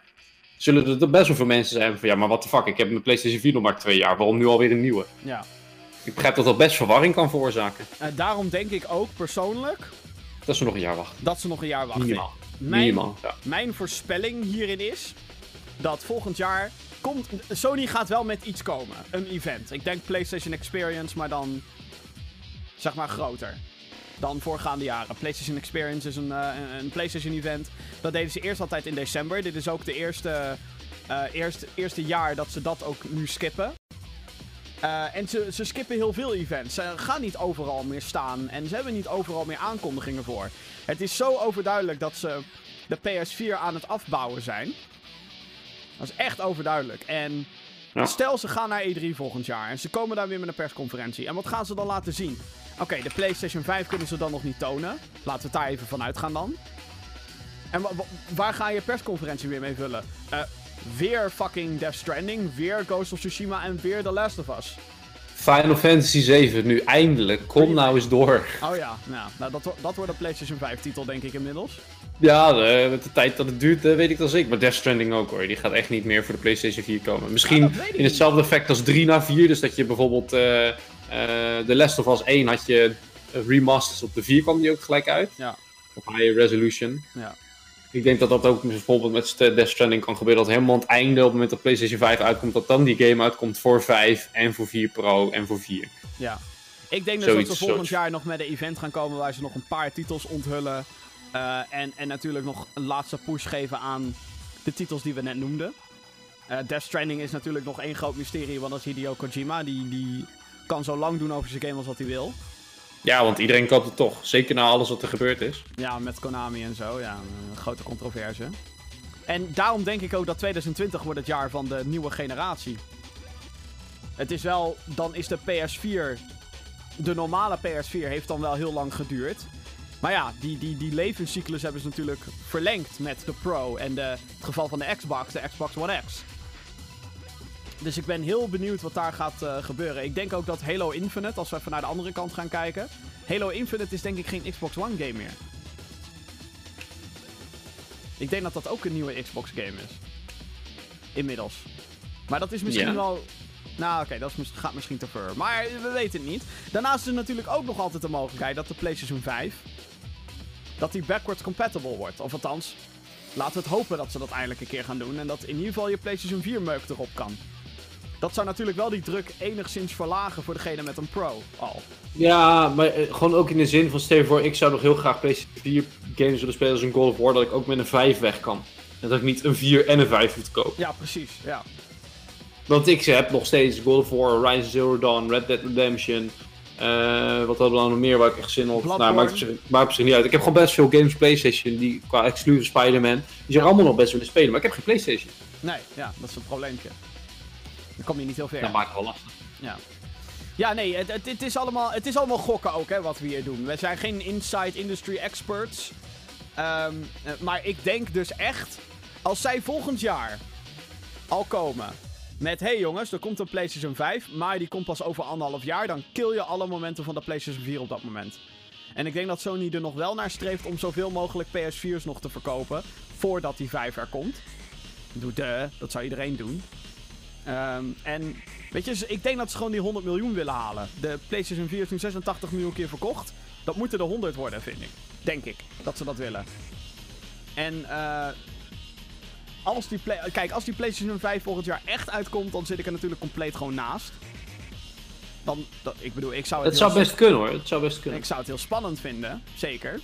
zullen er best wel veel mensen zijn van ja, maar what the fuck, ik heb mijn PlayStation 4 nog maar twee jaar, waarom nu alweer een nieuwe? ja. Ik begrijp dat dat best verwarring kan veroorzaken. Eh, daarom denk ik ook persoonlijk Dat ze nog een jaar wachten. dat ze nog een jaar wachten. Minimaal. Mijn, Minimaal, ja. mijn voorspelling hierin is dat volgend jaar komt. Sony gaat wel met iets komen. Een event. Ik denk PlayStation Experience, maar dan. zeg maar groter. Dan voorgaande jaren. PlayStation Experience is een, eh, een- een PlayStation event. Dat deden ze eerst altijd in december. Dit is ook de eerste, eh, eerste, eerste jaar dat ze dat ook nu skippen. Eh, en ze, ze skippen heel veel events. Ze gaan niet overal meer staan. En ze hebben niet overal meer aankondigingen voor. Het is zo overduidelijk dat ze de PS4 aan het afbouwen zijn. Dat is echt overduidelijk. En Ja. stel ze gaan naar E3 volgend jaar. En ze komen daar weer met een persconferentie. En wat gaan ze dan laten zien? Oké, de PlayStation 5 kunnen ze dan nog niet tonen. Laten we het daar even van uitgaan dan. En wa- wa- waar ga je persconferentie weer mee vullen? Eh, weer fucking Death Stranding, weer Ghost of Tsushima en weer The Last of Us. Final Fantasy 7, nu eindelijk. Kom nou eens door. Oh ja, nou, nou dat, dat wordt een PlayStation 5 titel denk ik inmiddels. Ja, eh, met de tijd dat het duurt, eh, weet ik dat zeker. Maar Death Stranding ook hoor. Die gaat echt niet meer voor de PlayStation 4 komen. Misschien Ja, in hetzelfde effect als 3 naar 4. Dus dat je bijvoorbeeld eh eh The Last of Us 1 had je eh, remasters op de 4 kwam die ook gelijk uit. Ja. Op high resolution. Ja. Ik denk dat dat ook bijvoorbeeld met Death Stranding kan gebeuren. Dat helemaal aan het einde, op het moment dat PlayStation 5 uitkomt, dat dan die game uitkomt voor 5 en voor 4 Pro en voor 4. Ja. Ik denk dus dat ze volgend jaar nog met een event gaan komen waar ze nog een paar titels onthullen. Eh, en, en natuurlijk nog een laatste push geven aan de titels die we net noemden. Death Stranding is natuurlijk nog één groot mysterie, want dat is Hideo Kojima. Die, die kan zo lang doen over zijn game als wat hij wil. Ja, want iedereen koopt het toch. Zeker na alles wat er gebeurd is. Ja, met Konami en zo. Ja, een grote controverse. En daarom denk ik ook dat 2020 wordt het jaar van de nieuwe generatie. het is wel, dan is de PS4, de normale PS4 heeft dan wel heel lang geduurd. Maar ja, die, die, die levenscyclus hebben ze natuurlijk verlengd met de Pro en de, het geval van de Xbox, de Xbox One X. Dus ik ben heel benieuwd wat daar gaat uh, gebeuren. Ik denk ook dat Halo Infinite, als we even naar de andere kant gaan kijken. Halo Infinite is denk ik geen Xbox One game meer. Ik denk dat dat ook een nieuwe Xbox game is. Inmiddels. Maar dat is misschien wel. Nou, oké, dat gaat misschien te ver. Maar we weten het niet. Daarnaast is er natuurlijk ook nog altijd de mogelijkheid dat de PlayStation 5. dat die backwards compatible wordt. Of althans, laten we het hopen dat ze dat eindelijk een keer gaan doen. En dat in ieder geval je PlayStation 4 meuk erop kan. Dat zou natuurlijk wel die druk enigszins verlagen voor degene met een Pro al. Ja, maar eh, gewoon ook in de zin van, stel je voor, ik zou nog heel graag PlayStation 4 games willen spelen als een God of War, dat ik ook met een 5 weg kan. En dat ik niet een 4 en een 5 moet kopen. Ja, precies. Ja. Want ik heb nog steeds God of War, Horizon Zero Dawn, Red Dead Redemption. eh, wat hadden we dan nog meer waar ik echt zin op? Bloodborne. Nou, maakt maakt zich niet uit. Ik heb gewoon best veel games PlayStation die qua exclusive Spider-Man. Die zijn allemaal nog best willen spelen, maar ik heb geen PlayStation. Nee, ja, dat is een probleempje. Dan kom je niet heel ver. Dat maakt het wel lastig. Ja. Ja, nee, het, het, het is allemaal, het is allemaal gokken ook, hè, wat we hier doen. We zijn geen inside industry experts. Ehm, eh, maar ik denk dus echt, als zij volgend jaar al komen met... hey jongens, er komt een PlayStation 5, maar die komt pas over anderhalf jaar... dan kill je alle momenten van de PlayStation 4 op dat moment. En ik denk dat Sony er nog wel naar streeft om zoveel mogelijk PS4's nog te verkopen... voordat die 5 er komt. Doe de, dat zou iedereen doen. Ehm, en weet je, ik denk dat ze gewoon die 100 miljoen willen halen. De PlayStation 4 is nu 86 miljoen keer verkocht. Dat moeten er 100 worden, vind ik. Denk ik, dat ze dat willen. En eh als die play- kijk, als die PlayStation 5 volgend jaar echt uitkomt, dan zit ik er natuurlijk compleet gewoon naast. Dan, dat, ik bedoel, ik zou het, Het zou best kunnen hoor, het zou best kunnen. ik zou het heel spannend vinden, zeker.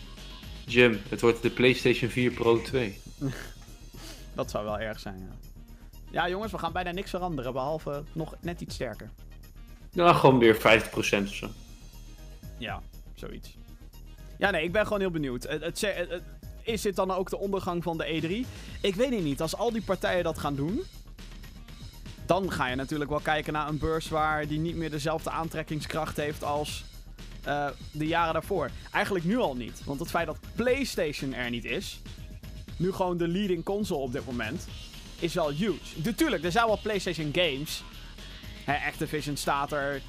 Jim, het wordt de PlayStation 4 Pro 2. <laughs> Dat zou wel erg zijn, ja. Ja, jongens, we gaan bijna niks veranderen, behalve nog net iets sterker. Nou, gewoon weer 50% of zo. Ja, zoiets. Ja, nee, ik ben gewoon heel benieuwd. Het, het, is dit dan ook de ondergang van de E3? Ik weet het niet. Als al die partijen dat gaan doen... dan ga je natuurlijk wel kijken naar een beurs waar die niet meer dezelfde aantrekkingskracht heeft als eh, de jaren daarvoor. Eigenlijk nu al niet. Want het feit dat PlayStation er niet is... nu gewoon de leading console op dit moment... is wel huge. Natuurlijk, er zijn wel PlayStation games. Hè, Activision staat er...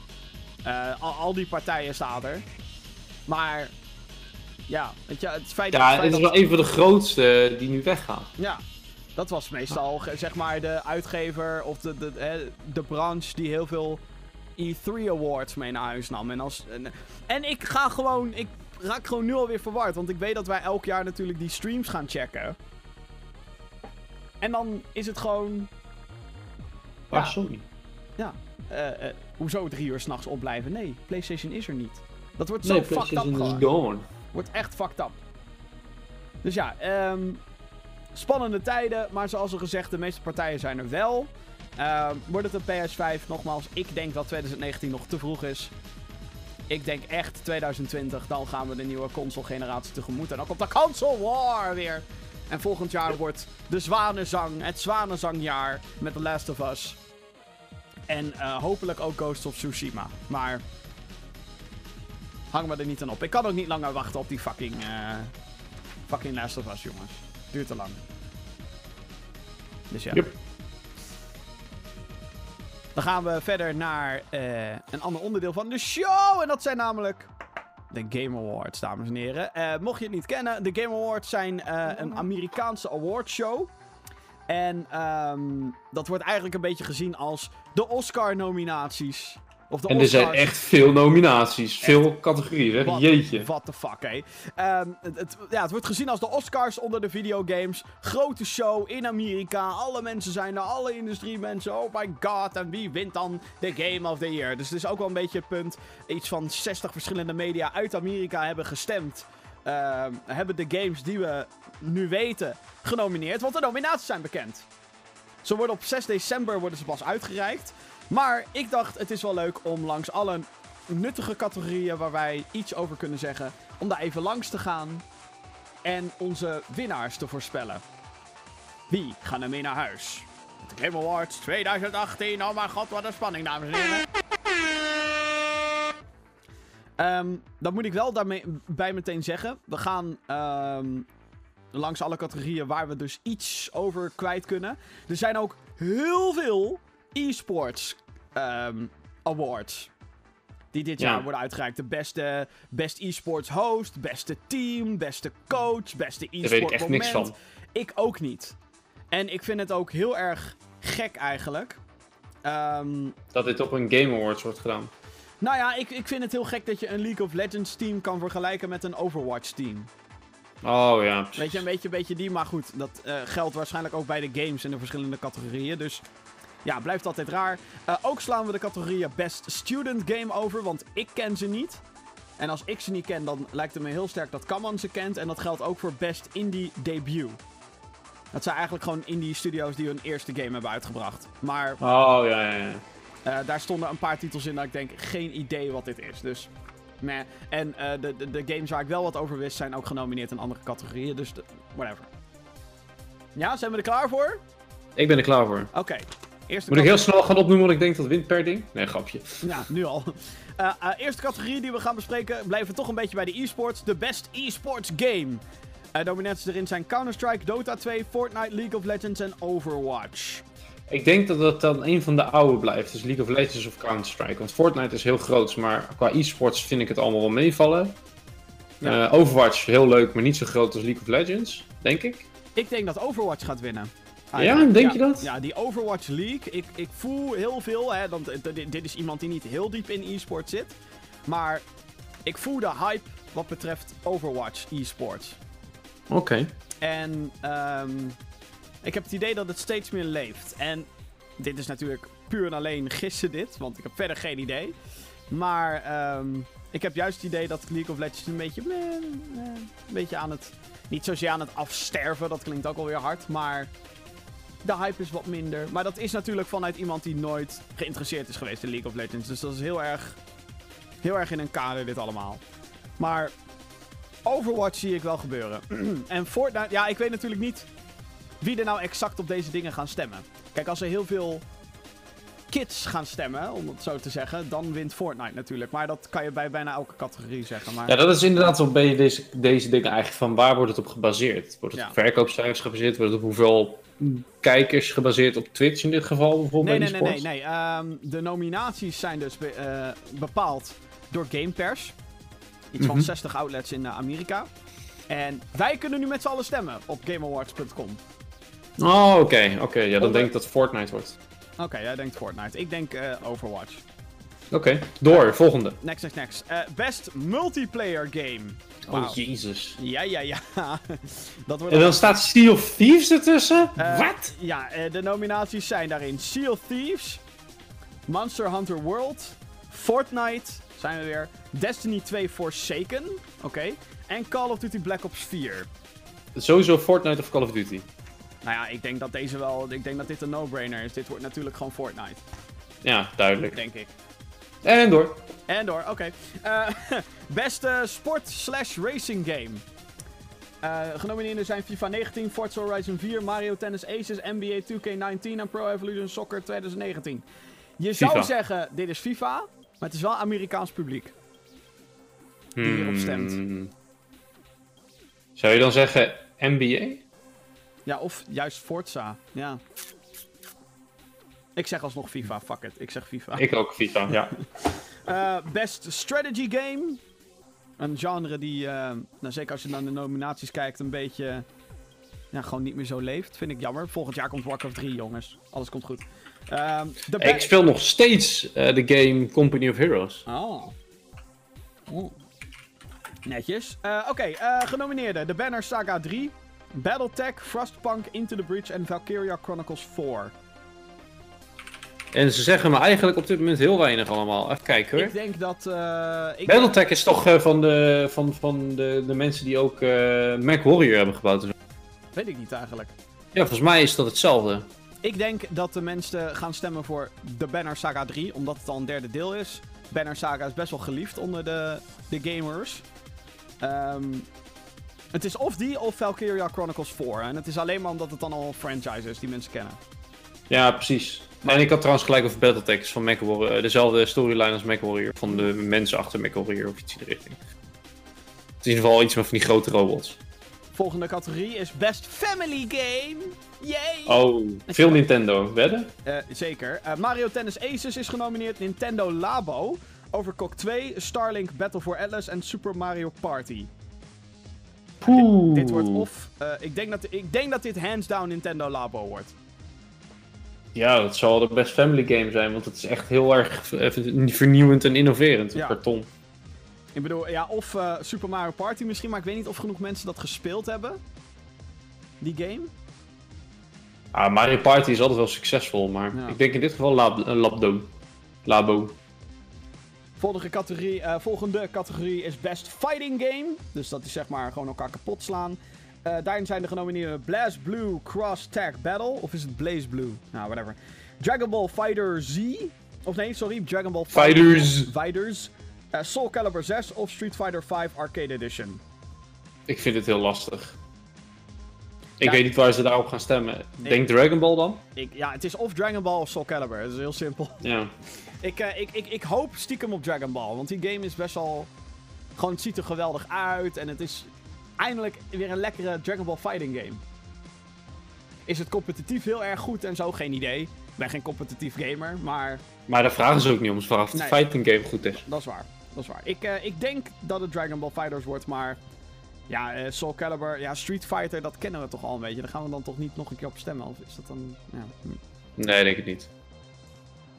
eh, al, al die partijen staan er. Maar ja, weet je, het feit, Ja, het is dat... wel een van de grootste die nu weggaan. Ja, dat was meestal zeg maar de uitgever of de, de, de branche die heel veel E3 Awards mee naar huis nam. En, als, en, en ik ga gewoon, ik raak gewoon nu alweer verward, want ik weet dat wij elk jaar natuurlijk die streams gaan checken. En dan is het gewoon, Waar Ja. Sony? eh, eh, hoezo drie uur s'nachts opblijven? Nee, PlayStation is er niet. Dat wordt Nee, zo fucked up is gewoon. gone. Wordt echt fucked up. Dus ja, ehm, spannende tijden. Maar zoals al gezegd, de meeste partijen zijn er wel. Ehm, wordt het een PS5? Nogmaals, ik denk dat 2019 nog te vroeg is. Ik denk echt 2020, dan gaan we de nieuwe console-generatie tegemoet. En dan komt de console war weer. En volgend jaar wordt de zwanenzang, het zwanenzangjaar met The Last of Us. En eh, hopelijk ook Ghost of Tsushima. Maar hang me er niet aan op. Ik kan ook niet langer wachten op die fucking, eh, fucking Last of Us, jongens. Duurt te lang. Dus ja. Yep. Dan gaan we verder naar eh, een ander onderdeel van de show. En dat zijn namelijk de Game Awards, dames en heren. Eh, mocht je het niet kennen, de Game Awards zijn eh, een Amerikaanse awardshow. En ehm, dat wordt eigenlijk een beetje gezien als de Oscar-nominaties. Of de En er zijn echt veel nominaties, veel categorieën. Hè? What- Jeetje. What the fuck, hé. Ehm, het, het- ja, het wordt gezien als de Oscars onder de videogames. Grote show in Amerika. Alle mensen zijn er, alle industriemensen. Oh my god, en wie wint dan de Game of the Year? Dus het is ook wel een beetje het punt. Iets van 60 verschillende media uit Amerika hebben gestemd. Ehm, hebben de games die we nu weten genomineerd. Want de nominaties zijn bekend. Ze worden op 6 december worden ze pas uitgereikt. Maar ik dacht, het is wel leuk om langs alle nuttige categorieën waar wij iets over kunnen zeggen, om daar even langs te gaan en onze winnaars te voorspellen. Wie gaan er mee naar huis? De Game Awards 2018. Oh mijn god, wat een spanning, dames en heren. Ehm, dan moet ik wel daarmee bij meteen zeggen. We gaan ehm, langs alle categorieën waar we dus iets over kwijt kunnen. Er zijn ook heel veel e-sports ehm, awards. Die dit Ja. jaar worden uitgereikt. De beste best e-sports host, beste team, beste coach, beste e-sport Daar weet ik echt moment. niks van. Ik ook niet. En ik vind het ook heel erg gek eigenlijk. Ehm, Dat dit op een Game Awards wordt gedaan. nou ja, ik, ik vind het heel gek dat je een League of Legends team kan vergelijken met een Overwatch team. Oh ja. Weet je, een beetje, een beetje die. Maar goed, dat eh, geldt waarschijnlijk ook bij de games in de verschillende categorieën. Dus ja, blijft altijd raar. Eh, ook slaan we de categorieën Best Student Game over, want ik ken ze niet. En als ik ze niet ken, dan lijkt het me heel sterk dat Kaman ze kent. En dat geldt ook voor Best Indie Debut. Dat zijn eigenlijk gewoon indie studios die hun eerste game hebben uitgebracht. Maar Oh ja, ja, ja. eh, daar stonden een paar titels in dat ik denk, geen idee wat dit is. Dus, meh. En eh, de, de, de games waar ik wel wat over wist, zijn ook genomineerd in andere categorieën. Dus, de- whatever. Ja, zijn we er klaar voor? Ik ben er klaar voor. Oké. Eerste Moet ik heel snel gaan opnoemen wat ik denk dat wint per ding? Nee, grapje. Ja, nu al. Eh, eh, eerste categorie die we gaan bespreken, blijven toch een beetje bij de e-sports. De best e-sports game. Dominanties erin zijn Counter-Strike, Dota 2, Fortnite, League of Legends en Overwatch. Ik denk dat dat dan een van de oude blijft. Dus League of Legends of Counter-Strike. Want Fortnite is heel groot, maar qua e-sports vind ik het allemaal wel meevallen. Ja. Overwatch heel leuk, maar niet zo groot als League of Legends, denk ik. Ik denk dat Overwatch gaat winnen. Ja, denk je dat? Ja, die Overwatch League. Ik, ik voel heel veel, hè, want eh, dit, dit is iemand die niet heel diep in e-sport zit. Maar ik voel de hype wat betreft Overwatch e-sports. Oké. En ehm, ik heb het idee dat het steeds meer leeft. En dit is natuurlijk puur en alleen gissen dit, want ik heb verder geen idee. Maar ehm, ik heb juist het idee dat League of Legends een beetje, een beetje aan het... Niet zozeer aan het afsterven, dat klinkt ook alweer hard, maar... De hype is wat minder. Maar dat is natuurlijk vanuit iemand die nooit geïnteresseerd is geweest in League of Legends. Dus dat is heel erg, heel erg in een kader dit allemaal. Maar Overwatch zie ik wel gebeuren. <clears throat> en Fortnite, ja, ik weet natuurlijk niet wie er nou exact op deze dingen gaan stemmen. Kijk, als er heel veel kids gaan stemmen, om het zo te zeggen, dan wint Fortnite natuurlijk. Maar dat kan je bij bijna elke categorie zeggen. Maar... Ja, dat is inderdaad wel bij deze, deze dingen eigenlijk van waar wordt het op gebaseerd? Wordt het Ja. op verkoopcijfers gebaseerd? Wordt het op hoeveel kijkers gebaseerd op Twitch in dit geval bijvoorbeeld Nee, nee, nee, nee. Ehm, de nominaties zijn dus be- eh, bepaald door Game Pers. Iets van Mhm. 60 outlets in eh, Amerika. En wij kunnen nu met z'n allen stemmen op GameAwards.com. Oh, oké. oké. Ja, dan Onder- denk ik dat Fortnite wordt. Oké, jij denkt Fortnite. Ik denk eh, Overwatch. Oké, door. Volgende. Next, next, next. Eh, best multiplayer game. Oh, jezus. Ja, ja, ja. <laughs> dat wordt En dan staat Sea of Thieves ertussen? Eh, Wat? Ja, eh, de nominaties zijn daarin Sea of Thieves, Monster Hunter World, Fortnite, zijn we weer, Destiny 2 Forsaken, oké, en Call of Duty Black Ops 4. Sowieso Fortnite of Call of Duty. Nou ja, ik denk dat deze wel, ik denk dat dit een no-brainer is. Dit wordt natuurlijk gewoon Fortnite, Ja, duidelijk. denk ik. En door. En door, oké. Eh, <laughs> beste sport slash racing game. Eh genomineerden zijn FIFA 19, Forza Horizon 4, Mario Tennis Aces, NBA 2K19 en Pro Evolution Soccer 2019. Je zou zeggen, dit is FIFA, maar het is wel Amerikaans publiek. Die hierop stemt. Hmm. Zou je dan zeggen NBA? Ja, of juist Forza, ja. Ik zeg alsnog FIFA, fuck it. Ik zeg FIFA. Ik ook FIFA, ja. <laughs> Eh, best Strategy Game. Een genre die, eh, nou, zeker als je naar de nominaties kijkt, een beetje. Ja, gewoon niet meer zo leeft. Vind ik jammer. Volgend jaar komt Warcraft 3, jongens. Alles komt goed. Ehm, de Ik speel nog steeds eh, de game Company of Heroes. Oh. Oeh. Netjes. Oké, genomineerden: The Banner Saga 3, Battletech, Frostpunk, Into the Breach en Valkyria Chronicles 4. En ze zeggen me eigenlijk op dit moment heel weinig allemaal. Even kijken hoor. Ik denk dat. eh ik Battletech is toch eh, van, de, van, van de, de mensen die ook eh Mac Warrior hebben gebouwd. Weet ik niet eigenlijk. Ja, volgens mij is dat hetzelfde. Ik denk dat de mensen gaan stemmen voor The Banner Saga 3, omdat het al een derde deel is. Banner Saga is best wel geliefd onder de, de gamers. Ehm, het is of die of Valkyria Chronicles 4. En het is alleen maar omdat het dan al een franchise is die mensen kennen. Ja, precies. En ik had trouwens gelijk over Battletech van MechWarrior. eh, dezelfde storyline als MechWarrior. Van de mensen achter MechWarrior of iets in de richting. Het is in ieder geval iets met van die grote robots. Volgende categorie is Best Family Game. Yay! Oh, veel Nintendo. Wedden? Eh, zeker. Eh, Mario Tennis Aces is genomineerd. Nintendo Labo. Overcooked 2, Starlink Battle for Atlas en Super Mario Party. Poeh. Dit wordt of... eh, ik, denk dat, ik denk dat dit hands down Nintendo Labo wordt. Ja, dat zal de best family game zijn, want het is echt heel erg vernieuwend en innoverend, het Ja. karton. Ik bedoel, ja, of eh, Super Mario Party misschien, maar ik weet niet of genoeg mensen dat gespeeld hebben. Die game. Ah, Mario Party is altijd wel succesvol, maar Ja. ik denk in dit geval Lab, Labdo. Labo. Volgende categorie, eh, volgende categorie is Best Fighting Game. Dus dat is zeg maar gewoon elkaar kapot slaan. Eh, daarin zijn de genomineerden Blaze Blue Cross Tag Battle. Of is het Blaze Blue? Nou, whatever. Dragon Ball Fighter Z. Of nee, sorry. Dragon Ball Fighters. Fighters. Eh, Soul Calibur 6 of Street Fighter 5 Arcade Edition. Ik vind het heel lastig. Ik Ja. weet niet waar ze daarop gaan stemmen. Denk Dragon Ball dan? Ik, ja, het is of Dragon Ball of Soul Calibur. Dat is heel simpel. Ja. <laughs> Ik, eh, ik, ik, ik hoop stiekem op Dragon Ball. Want die game is best wel. Gewoon, het ziet er geweldig uit. En het is eindelijk weer een lekkere Dragon Ball Fighting game. Is het competitief heel erg goed en zo? Geen idee. Ik ben geen competitief gamer, maar Maar daar vragen ze ook niet om. Ze vragen of de Nee. fighting game goed is. dat is waar. Dat is waar. Ik, eh, ik denk dat het Dragon Ball Fighters wordt, maar. Ja, eh, Soul Calibur, ja, Street Fighter, dat kennen we toch al een beetje. Daar gaan we dan toch niet nog een keer op stemmen? Of is dat dan. Ja. hm. Nee, denk ik niet.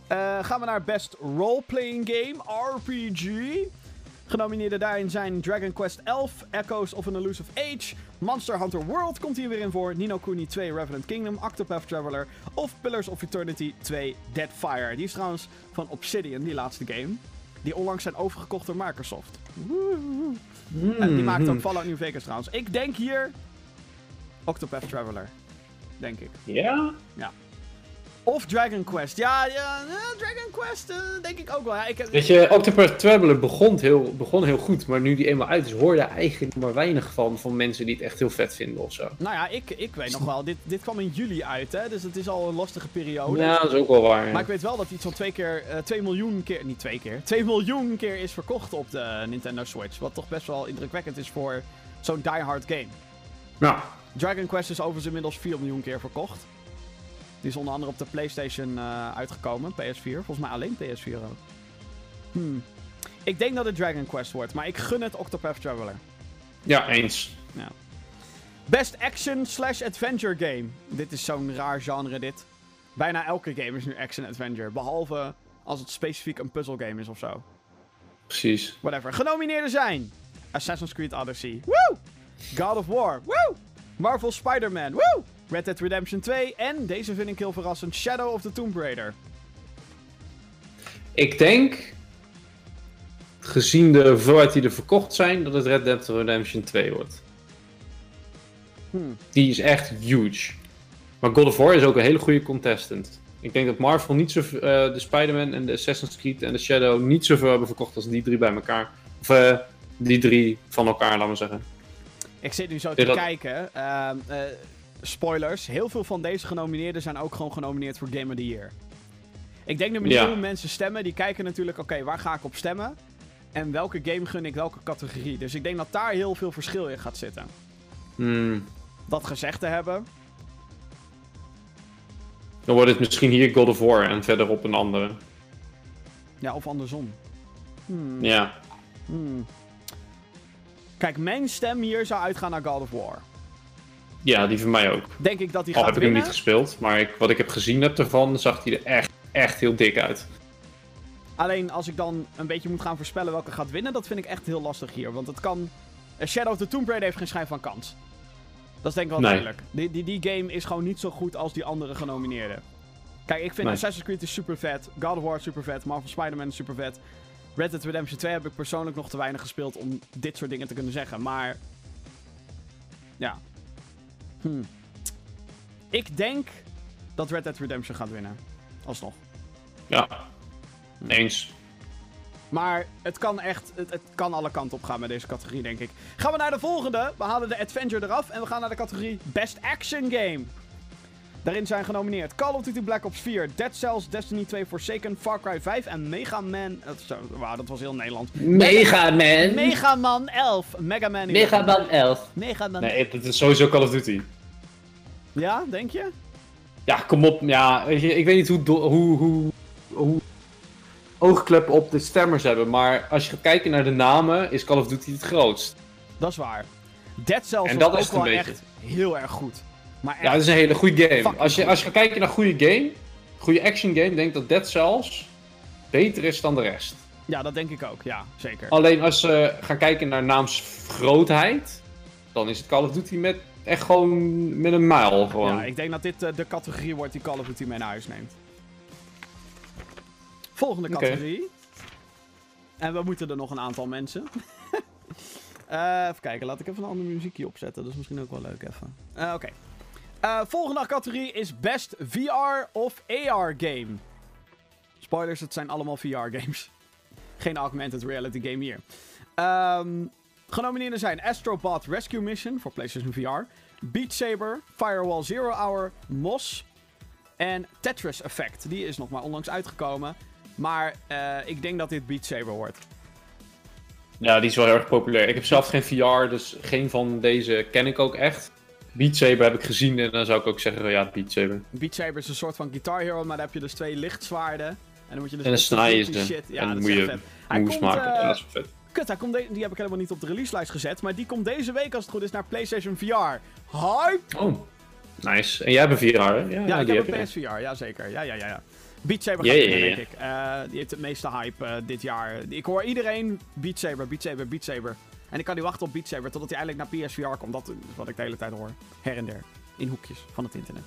Eh, gaan we naar Best Role-Playing Game, RPG. Genomineerden daarin zijn Dragon Quest 11, Echoes of an Elusive Age, Monster Hunter World komt hier weer in voor, Nino Kuni 2 Revenant Kingdom, Octopath Traveler of Pillars of Eternity 2 Deadfire. Die is trouwens van Obsidian, die laatste game. Die onlangs zijn overgekocht door Microsoft. Woehoe. En die maakt ook Fallout New Vegas trouwens. Ik denk hier Octopath Traveler. Denk ik. Ja? Of Dragon Quest. Ja, ja eh, Dragon Quest eh, denk ik ook wel. Ja, ik heb, Weet je, Octopath Traveler begon heel, begon heel goed, maar nu die eenmaal uit is, hoor je eigenlijk maar weinig van, van mensen die het echt heel vet vinden of zo. Nou ja, ik, ik weet nog wel. Dit, dit kwam in juli uit, hè. Dus het is al een lastige periode. Ja, dat is ook wel waar. ja. Maar ik weet wel dat iets van twee keer, eh 2 miljoen keer, niet twee keer, 2 miljoen keer is verkocht op de Nintendo Switch. Wat toch best wel indrukwekkend is voor zo'n diehard game. Ja. Dragon Quest is overigens inmiddels 4 miljoen keer verkocht. Die is onder andere op de PlayStation eh, uitgekomen, PS4. Volgens mij alleen PS4 ook. Hmm. Ik denk dat het Dragon Quest wordt, maar ik gun het Octopath Traveler. ja, eens. Best Action slash Adventure Game. Dit is zo'n raar genre, dit. Bijna elke game is nu Action Adventure. Behalve als het specifiek een puzzelgame is of zo. Precies. Whatever. Genomineerden zijn... Assassin's Creed Odyssey. Woo! God of War. Woo! Marvel Spider-Man. Woo! Red Dead Redemption 2. En, deze vind ik heel verrassend, Shadow of the Tomb Raider. Ik denk, gezien de hoeveelheid die er verkocht zijn, dat het Red Dead Redemption 2 wordt. Hmm. Die is echt huge. Maar God of War is ook een hele goede contestant. Ik denk dat Marvel niet zo, eh, de Spider-Man en de Assassin's Creed en de Shadow niet zoveel hebben verkocht als die drie bij elkaar. Of eh, die drie van elkaar, laten we zeggen. Ik zit nu zo te dat- kijken. Eh, spoilers. Heel veel van deze genomineerden zijn ook gewoon genomineerd voor Game of the Year. Ik denk dat Ja. mensen stemmen. Die kijken natuurlijk, oké, waar ga ik op stemmen? En welke game gun ik welke categorie? Dus ik denk dat daar heel veel verschil in gaat zitten. Hmm. Dat gezegd te hebben. Dan wordt het misschien hier God of War en verderop een andere. Ja, of andersom. Hmm, Ja. hmm. Kijk, mijn stem hier zou uitgaan naar God of War. Ja, die van mij ook. Denk ik dat die Al gaat heb ik hem winnen. niet gespeeld, maar ik, wat ik heb gezien heb ervan, zag hij er echt, echt heel dik uit. Alleen als ik dan een beetje moet gaan voorspellen welke gaat winnen, dat vind ik echt heel lastig hier. Want het kan. Shadow of the Tomb Raider heeft geen schijn van kans. Dat is denk ik wel Nee. duidelijk. Die, die, die game is gewoon niet zo goed als die andere genomineerden. Kijk, ik vind Nee. Assassin's Creed is super vet. God of War is super vet. Marvel Spider-Man is super vet. Red Dead Redemption 2 heb ik persoonlijk nog te weinig gespeeld om dit soort dingen te kunnen zeggen. Maar. Ja. Hm. Ik denk dat Red Dead Redemption gaat winnen. Alsnog. Ja. Eens. Maar het kan echt, het, het kan alle kanten op gaan met deze categorie, denk ik. Gaan we naar de volgende. We halen de Adventure eraf en we gaan naar de categorie Best Action Game. Daarin zijn genomineerd Call of Duty Black Ops 4, Dead Cells, Destiny 2 Forsaken, Far Cry 5 en Mega Man... Uh, zo, wauw, dat was heel Nederlands. Mega Man. Mega Man 11. Mega Man 11. Mega Man 11. Mega Man Nee, het is sowieso Call of Duty. Ja, denk je? Ja, kom op. Ja, weet je, ik weet niet hoe, hoe, hoe, hoe oogkleppen op de stemmers hebben, maar als je gaat kijken naar de namen, is Call of Duty het grootst. Dat is waar. Dead Cells En was dat is ook wel echt heel erg goed. Maar echt, Ja, dat is een hele goede game. Als je, als je gaat kijken naar goede game, goede action game, denk ik dat Dead Cells beter is dan de rest. ja, dat denk ik ook. Ja, zeker. Alleen als ze gaan kijken naar naamsgrootheid, dan is het Call of Duty met echt gewoon met een mijl gewoon. Ja, ik denk dat dit eh, de categorie wordt die Call of Duty mee naar huis neemt. Volgende categorie. En we moeten er nog een aantal mensen. <laughs> Eh, even kijken, laat ik even een ander muziekje opzetten. Dat is misschien ook wel leuk even. Eh, Oké. Eh, volgende categorie is Best VR of AR Game. Spoilers, het zijn allemaal VR-games. <laughs> Geen augmented reality game hier. Ehm genomineerden zijn Astrobot Rescue Mission voor PlayStation VR, Beat Saber, Firewall Zero Hour, Moss en Tetris Effect. Die is nog maar onlangs uitgekomen. Maar eh, ik denk dat dit Beat Saber wordt. Ja, die is wel heel erg populair. Ik heb zelf geen VR, dus geen van deze ken ik ook echt. Beat Saber heb ik gezien en dan zou ik ook zeggen, ja, Beat Saber. Beat Saber is een soort van Guitar Hero, maar daar heb je dus twee lichtzwaarden. En dan moet je dus En met snij. Shit. Ja, en dan moet je vet. Hij moves komt, maken. eh, dat is vet. Kut, hij komt die heb ik helemaal niet op de releaselijst gezet. Maar die komt deze week, als het goed is, naar PlayStation VR. Hype! Oh, nice. En jij hebt een VR, hè? Ja, Ja, ik die heb een. PSVR, ja zeker. Ja, ja, ja, ja. Beat Saber gaat ja. denk ik. Eh, die heeft het meeste hype eh, dit jaar. Ik hoor iedereen Beat Saber, Beat Saber, Beat Saber. En ik kan niet wachten op Beat Saber totdat hij eindelijk naar PSVR komt. Dat is wat ik de hele tijd hoor. Her en der. In hoekjes van het internet.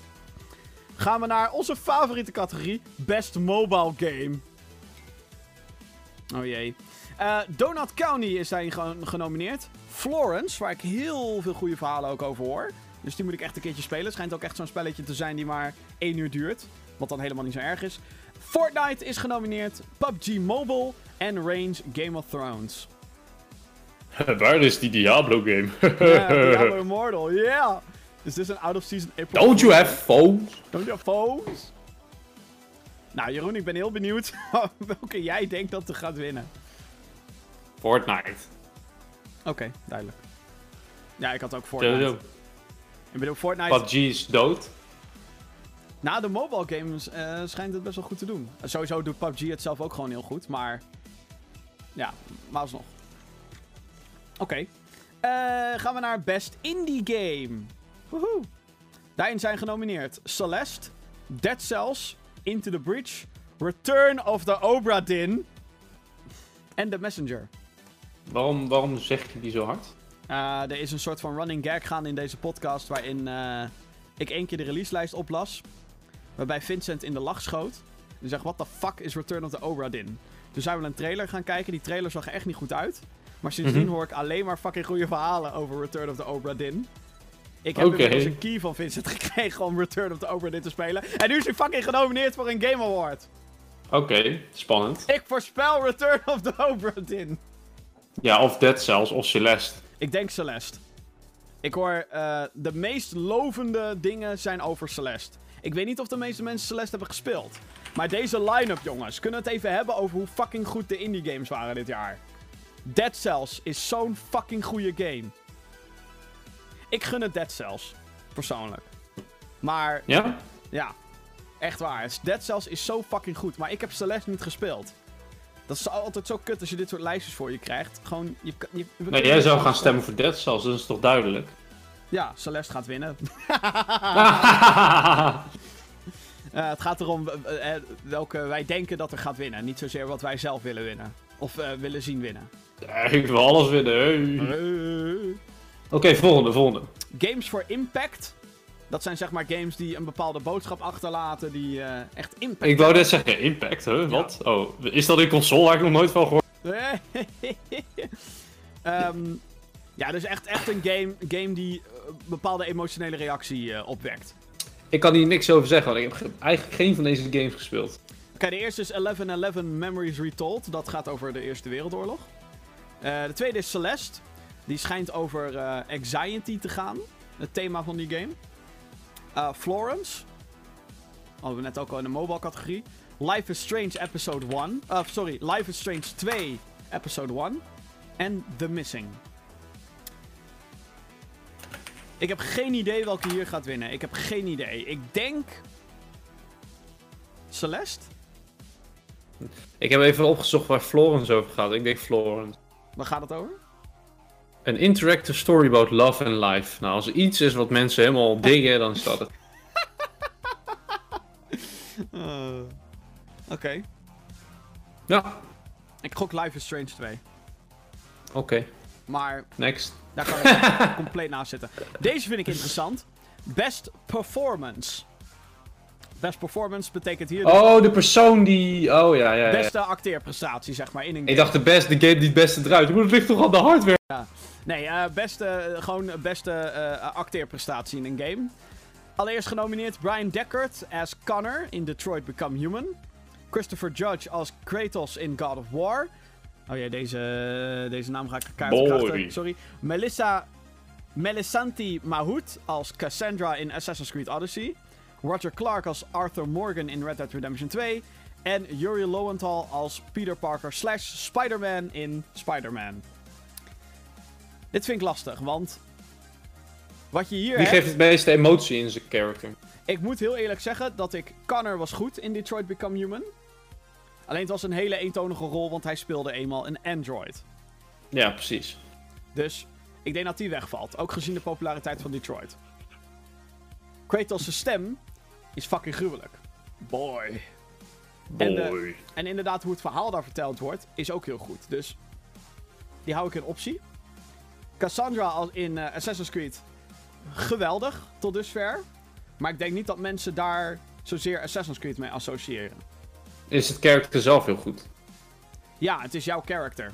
Gaan we naar onze favoriete categorie. Best Mobile Game. Oh jee. Eh, Donut County is daarin ge- genomineerd. Florence, waar ik heel veel goede verhalen ook over hoor. Dus die moet ik echt een keertje spelen. Schijnt ook echt zo'n spelletje te zijn die maar één uur duurt. Wat dan helemaal niet zo erg is. Fortnite is genomineerd. PUBG Mobile en Range Game of Thrones. <laughs> Waar is die Diablo game? Ja, <laughs> Diablo Immortal, yeah! Is dit een out-of-season April Don't you have phones? Don't you have phones? Nou, Jeroen, ik ben heel benieuwd <laughs> welke jij denkt dat er gaat winnen. Fortnite. Oké, duidelijk. Ja, ik had ook Fortnite. Ik bedoel, Fortnite... PUBG is dood. Na de mobile games eh, schijnt het best wel goed te doen. Sowieso doet PUBG het zelf ook gewoon heel goed, maar... Ja, maar alsnog. Oké. Eh, gaan we naar Best Indie Game. Woehoe. Daarin zijn genomineerd Celeste, Dead Cells, Into the Bridge, Return of the Obra Dinn en The Messenger. Waarom, waarom zeg je die zo hard? Eh, er is een soort van running gag gaande in deze podcast waarin eh, ik één keer de releaselijst oplas. Waarbij Vincent in de lach schoot. En zegt, what the fuck is Return of the Obra Dinn? Toen zijn we een trailer gaan kijken. Die trailer zag er echt niet goed uit. Maar sindsdien Mhm. hoor ik alleen maar fucking goede verhalen over Return of the Obra Dinn. Ik heb inmiddels een key van Vincent <laughs> gekregen om Return of the Obra Dinn te spelen. En nu is hij fucking genomineerd voor een Game Award. Oké, spannend. Ik voorspel Return of the Obra Dinn. Ja, of Dead Cells of Celeste. Ik denk Celeste. Ik hoor eh, de meest lovende dingen zijn over Celeste. Ik weet niet of de meeste mensen Celeste hebben gespeeld. Maar deze line-up, jongens, kunnen we het even hebben over hoe fucking goed de indie games waren dit jaar. Dead Cells is zo'n fucking goede game. Ik gun het Dead Cells, persoonlijk. Maar Ja? ja, echt waar. Dead Cells is zo fucking goed, maar ik heb Celeste niet gespeeld. Dat is altijd zo kut als je dit soort lijstjes voor je krijgt. Gewoon, je, je, Nee, jij zou gaan stemmen voor Dead Cells, dat is toch duidelijk? <laughs> Ja, Celeste gaat winnen. <laughs> Eh, het gaat erom eh, eh, welke wij denken dat er gaat winnen. Niet zozeer wat wij zelf willen winnen. Of willen zien winnen. Ja, ik wil alles winnen. hey. Oké, Eh. volgende, volgende. Games for Impact. Dat zijn zeg maar games die een bepaalde boodschap achterlaten. Die eh, echt impact Ik wou net zeggen, Impact, hè? Wat? Oh, is dat een console? Waar ik nog nooit van gehoord. <laughs> Ehm, ja, dus echt, echt een game, game die eh, een bepaalde emotionele reactie eh, opwekt. Ik kan hier niks over zeggen, want ik heb ge- eigenlijk geen van deze games gespeeld. Oké, de eerste is 1111 Memories Retold. Dat gaat over de Eerste Wereldoorlog. Eh, de tweede is Celeste. Die schijnt over eh, anxiety te gaan. Het thema van die game. Eh, Florence. Hadden we net ook al in de mobile categorie. Life is Strange Episode 1. Uh, sorry, Life is Strange 2 Episode 1. En The Missing. Ik heb geen idee welke hier gaat winnen. Ik heb geen idee. Ik denk... Celeste? Ik heb even opgezocht waar Florence over gaat. Ik denk Florence. Waar gaat het over? Een interactive story about love and life. Nou, als er iets is wat mensen helemaal <laughs> diggen, dan is dat het. Uh, <laughs> Oké. Ja, Ik gok Life is Strange 2. oké. Maar Next. daar kan ik <laughs> compleet naast zitten. Deze vind ik interessant. Best Performance. Best Performance betekent hier... dus Oh, de persoon die... Oh, ja, ja, ja. Beste acteerprestatie, zeg maar, in een game. Ik dacht de best, de game die het beste eruit. Maar dat ligt toch aan de hardware? Nee, eh, beste, gewoon beste eh, acteerprestatie in een game. Allereerst genomineerd Brian Deckard als Connor in Detroit Become Human. Christopher Judge als Kratos in God of War. Oh ja, deze, deze naam ga ik krachten. Sorry. Melissa Melisanti Mahout als Cassandra in Assassin's Creed Odyssey. Roger Clark als Arthur Morgan in Red Dead Redemption 2. En Yuri Lowenthal als Peter Parker slash Spider-Man in Spider-Man. Dit vind ik lastig, want... Wat je hier Wie hebt... geeft het meeste emotie in zijn character? Ik moet heel eerlijk zeggen dat ik... Connor was goed in Detroit Become Human. Alleen het was een hele eentonige rol, want hij speelde eenmaal een android. Ja, precies. Dus ik denk dat die wegvalt. Ook gezien de populariteit van Detroit. Kratos' stem is fucking gruwelijk. Boy. En, de- en inderdaad, hoe het verhaal daar verteld wordt, is ook heel goed. Dus die hou ik in optie. Cassandra als in eh, Assassin's Creed, geweldig tot dusver. Maar ik denk niet dat mensen daar zozeer Assassin's Creed mee associëren. Is het character zelf heel goed? Ja, het is jouw character.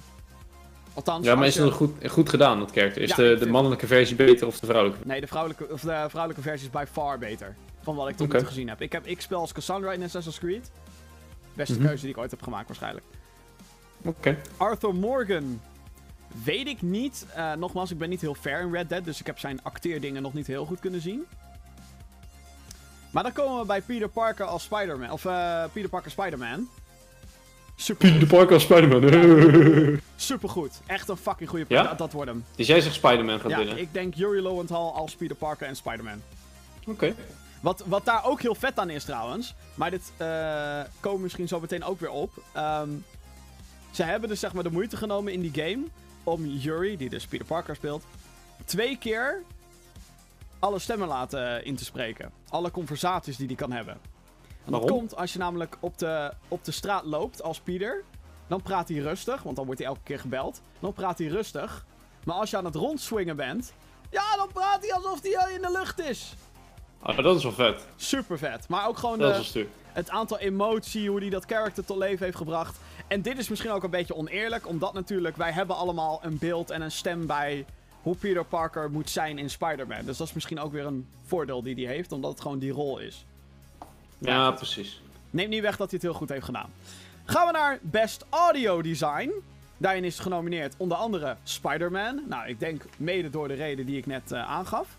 Althans, Ja, maar is je- het goed, goed gedaan, dat character? Is Ja, de, de mannelijke versie beter of de vrouwelijke? Nee, de vrouwelijke, of de vrouwelijke versie is by far beter. Van wat ik tot nu toe gezien heb. Ik, heb. ik speel als Cassandra in Assassin's Creed. Beste Mhm. keuze die ik ooit heb gemaakt waarschijnlijk. Oké. Arthur Morgan. Weet ik niet. Eh, nogmaals, ik ben niet heel ver in Red Dead. Dus ik heb zijn acteerdingen nog niet heel goed kunnen zien. Maar dan komen we bij Peter Parker als Spider-Man. Of eh, Peter Parker Spider-Man. Super, Peter Parker als Spider-Man. <laughs> supergoed. Echt een fucking goede Ja? dat, dat wordt hem. dus jij zegt Spider-Man gaat Ja, winnen? ik denk Yuri Lowenthal als Peter Parker en Spider-Man. Oké. Wat, wat daar ook heel vet aan is trouwens. Maar dit eh komen misschien zo meteen ook weer op. Ehm, ze hebben dus zeg maar de moeite genomen in die game. Om Yuri, die dus Peter Parker speelt. Twee keer alle stemmen laten in te spreken. Alle conversaties die hij kan hebben. En dat Waarom? komt als je namelijk op de, op de straat loopt als Peter. Dan praat hij rustig, want dan wordt hij elke keer gebeld. Dan praat hij rustig. Maar als je aan het rondswingen bent. Ja, dan praat hij alsof hij in de lucht is. Oh, dat is wel vet. Super vet. Maar ook gewoon de, het aantal emotie, hoe hij dat character tot leven heeft gebracht. En dit is misschien ook een beetje oneerlijk, omdat natuurlijk wij hebben allemaal een beeld en een stem bij hoe Peter Parker moet zijn in Spider-Man. Dus dat is misschien ook weer een voordeel die hij heeft, omdat het gewoon die rol is. Ja, precies. Neemt niet weg dat hij het heel goed heeft gedaan. Gaan we naar Best Audio Design. Daarin is genomineerd onder andere Spider-Man. Nou, ik denk mede door de reden die ik net eh, aangaf.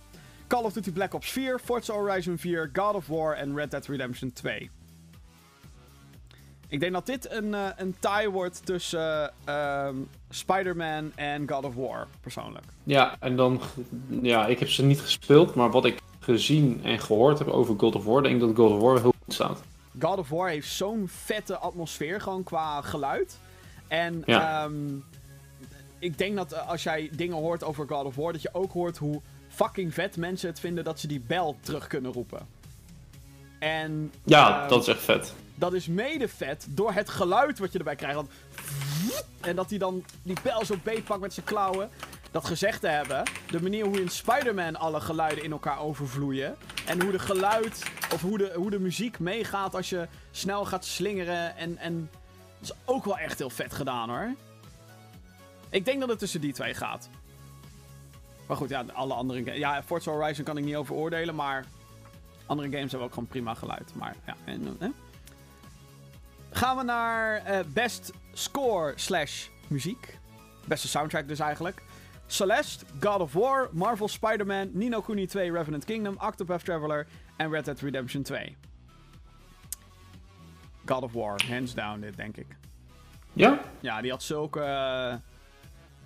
Call of Duty Black Ops 4, Forza Horizon 4, God of War en Red Dead Redemption 2. Ik denk dat dit een, eh, een tie wordt tussen ehm, Spider-Man en God of War, persoonlijk. Ja, en dan... Ja, ik heb ze niet gespeeld, maar wat ik gezien en gehoord heb over God of War, denk ik dat God of War heel goed staat. God of War heeft zo'n vette atmosfeer gewoon qua geluid. En Ja. ehm, ik denk dat eh, als jij dingen hoort over God of War, dat je ook hoort hoe fucking vet mensen het vinden dat ze die bel terug kunnen roepen. En Ja, ehm, dat is echt vet. dat is mede vet door het geluid wat je erbij krijgt. Want en dat hij dan die bel zo beetpakt met zijn klauwen. Dat gezegd te hebben, de manier hoe in Spider-Man alle geluiden in elkaar overvloeien. En hoe de geluid, of hoe de, hoe de muziek meegaat als je snel gaat slingeren. En, en dat is ook wel echt heel vet gedaan hoor. Ik denk dat het tussen die twee gaat. Maar goed, ja, alle andere games. Ja, Forza Horizon kan ik niet over oordelen, maar andere games hebben ook gewoon prima geluid. Maar ja, en, eh, Gaan we naar eh, best score slash muziek. Beste soundtrack dus eigenlijk. Celeste, God of War, Marvel Spider-Man, Nino Kuni 2, Revenant Kingdom, Octopath Traveler en Red Dead Redemption 2. God of War, hands down dit, denk ik. Ja? Ja, die had zulke...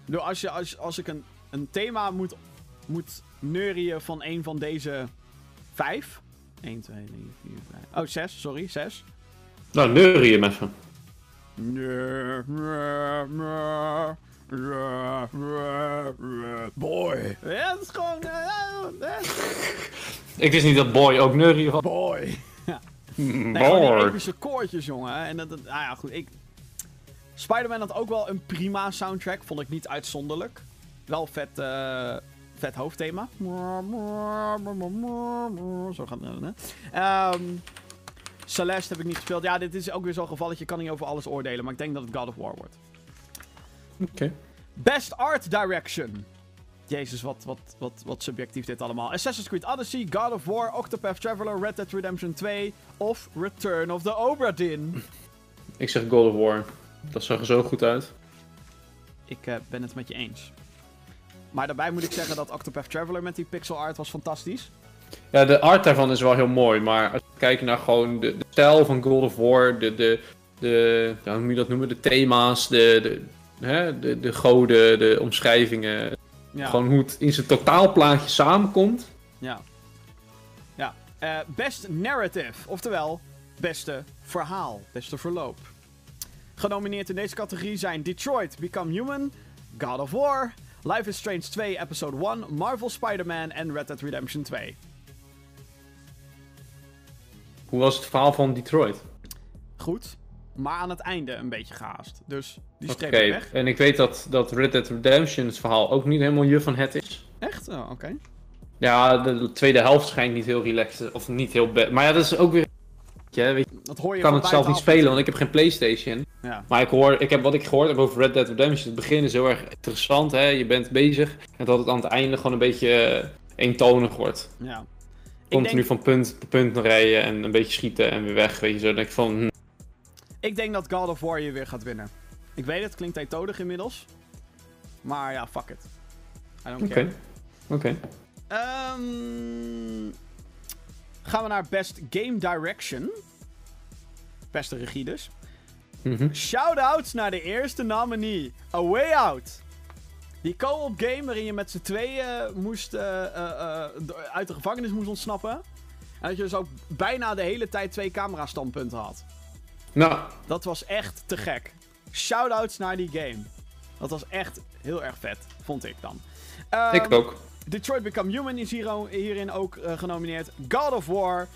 bedoel, als, je, als, als ik een, een thema moet, moet neurien van een van deze vijf... 1, 2, 3, 4, 5... Oh, 6, sorry, 6. Nou, neurie hem even. Boy. Ja, dat is gewoon... eh, Ik wist niet dat Boy ook neurie was. boy. Nee, gewoon die Boy. epische koortjes, jongen. En dat, dat, nou ja, goed. Ik... Spider-Man had ook wel een prima soundtrack. Vond ik niet uitzonderlijk. Wel vet, eh, vet hoofdthema. Zo gaat het. hè. Ehm Celeste heb ik niet gespeeld. Ja, dit is ook weer zo'n geval dat je kan niet over alles oordelen. Maar ik denk dat het God of War wordt. Oké. Best Art Direction. Jezus, wat, wat, wat, wat subjectief dit allemaal. Assassin's Creed Odyssey, God of War, Octopath Traveler, Red Dead Redemption 2 of Return of the Obra Dinn. Ik zeg God of War. Dat zag er zo goed uit. Ik eh, ben het met je eens. Maar daarbij moet ik zeggen dat Octopath Traveler met die pixel art was fantastisch. Ja, de art daarvan is wel heel mooi, maar als je kijkt naar gewoon de, de stijl van God of War, de, de, de hoe moet je dat noemen, de thema's, de, de, hè, de, de goden, de omschrijvingen, Ja, gewoon hoe het in zijn totaalplaatje samenkomt. ja. ja. Eh, best Narrative, oftewel beste verhaal, beste verloop. Genomineerd in deze categorie zijn Detroit Become Human, God of War, Life is Strange 2 Episode 1, Marvel Spider-Man en Red Dead Redemption 2. Hoe was het verhaal van Detroit? Goed, maar aan het einde een beetje gehaast. Dus die streep ik weg. en ik weet dat, dat Red Dead Redemption het verhaal ook niet helemaal je van het is. Echt? Oh, oké. Ja, de, de tweede helft schijnt niet heel relaxed, of niet heel bad. Maar ja, dat is ook weer... Ja, weet je, Dat hoor je ik kan het zelf niet spelen, want ik heb geen Playstation. Ja. Maar ik, hoor, ik heb wat ik gehoord heb over Red Dead Redemption. Het begin is heel erg interessant, hè? je bent bezig. En dat het aan het einde gewoon een beetje eh, eentonig wordt. ja. Continu denk, van punt tot punt rijden en een beetje schieten en weer weg. Weet je zo. Dan denk ik van, hm, ik denk dat God of War je weer gaat winnen. Ik weet het, klinkt eentonig inmiddels. Maar ja, fuck it. I don't oké. care. Oké. Ehm, gaan we naar Best Game Direction. Beste regie dus. Mhm. Shoutouts naar de eerste nominee. A Way Out. Die co-op game waarin je met z'n tweeën moest, eh, eh, eh, uit de gevangenis moest ontsnappen. En dat je dus ook bijna de hele tijd twee camera standpunten had. Nou, Dat was echt te gek. Shoutouts naar die game. Dat was echt heel erg vet, vond ik dan. Ehm, ik ook. Detroit Become Human is hier- hierin ook genomineerd. God of War,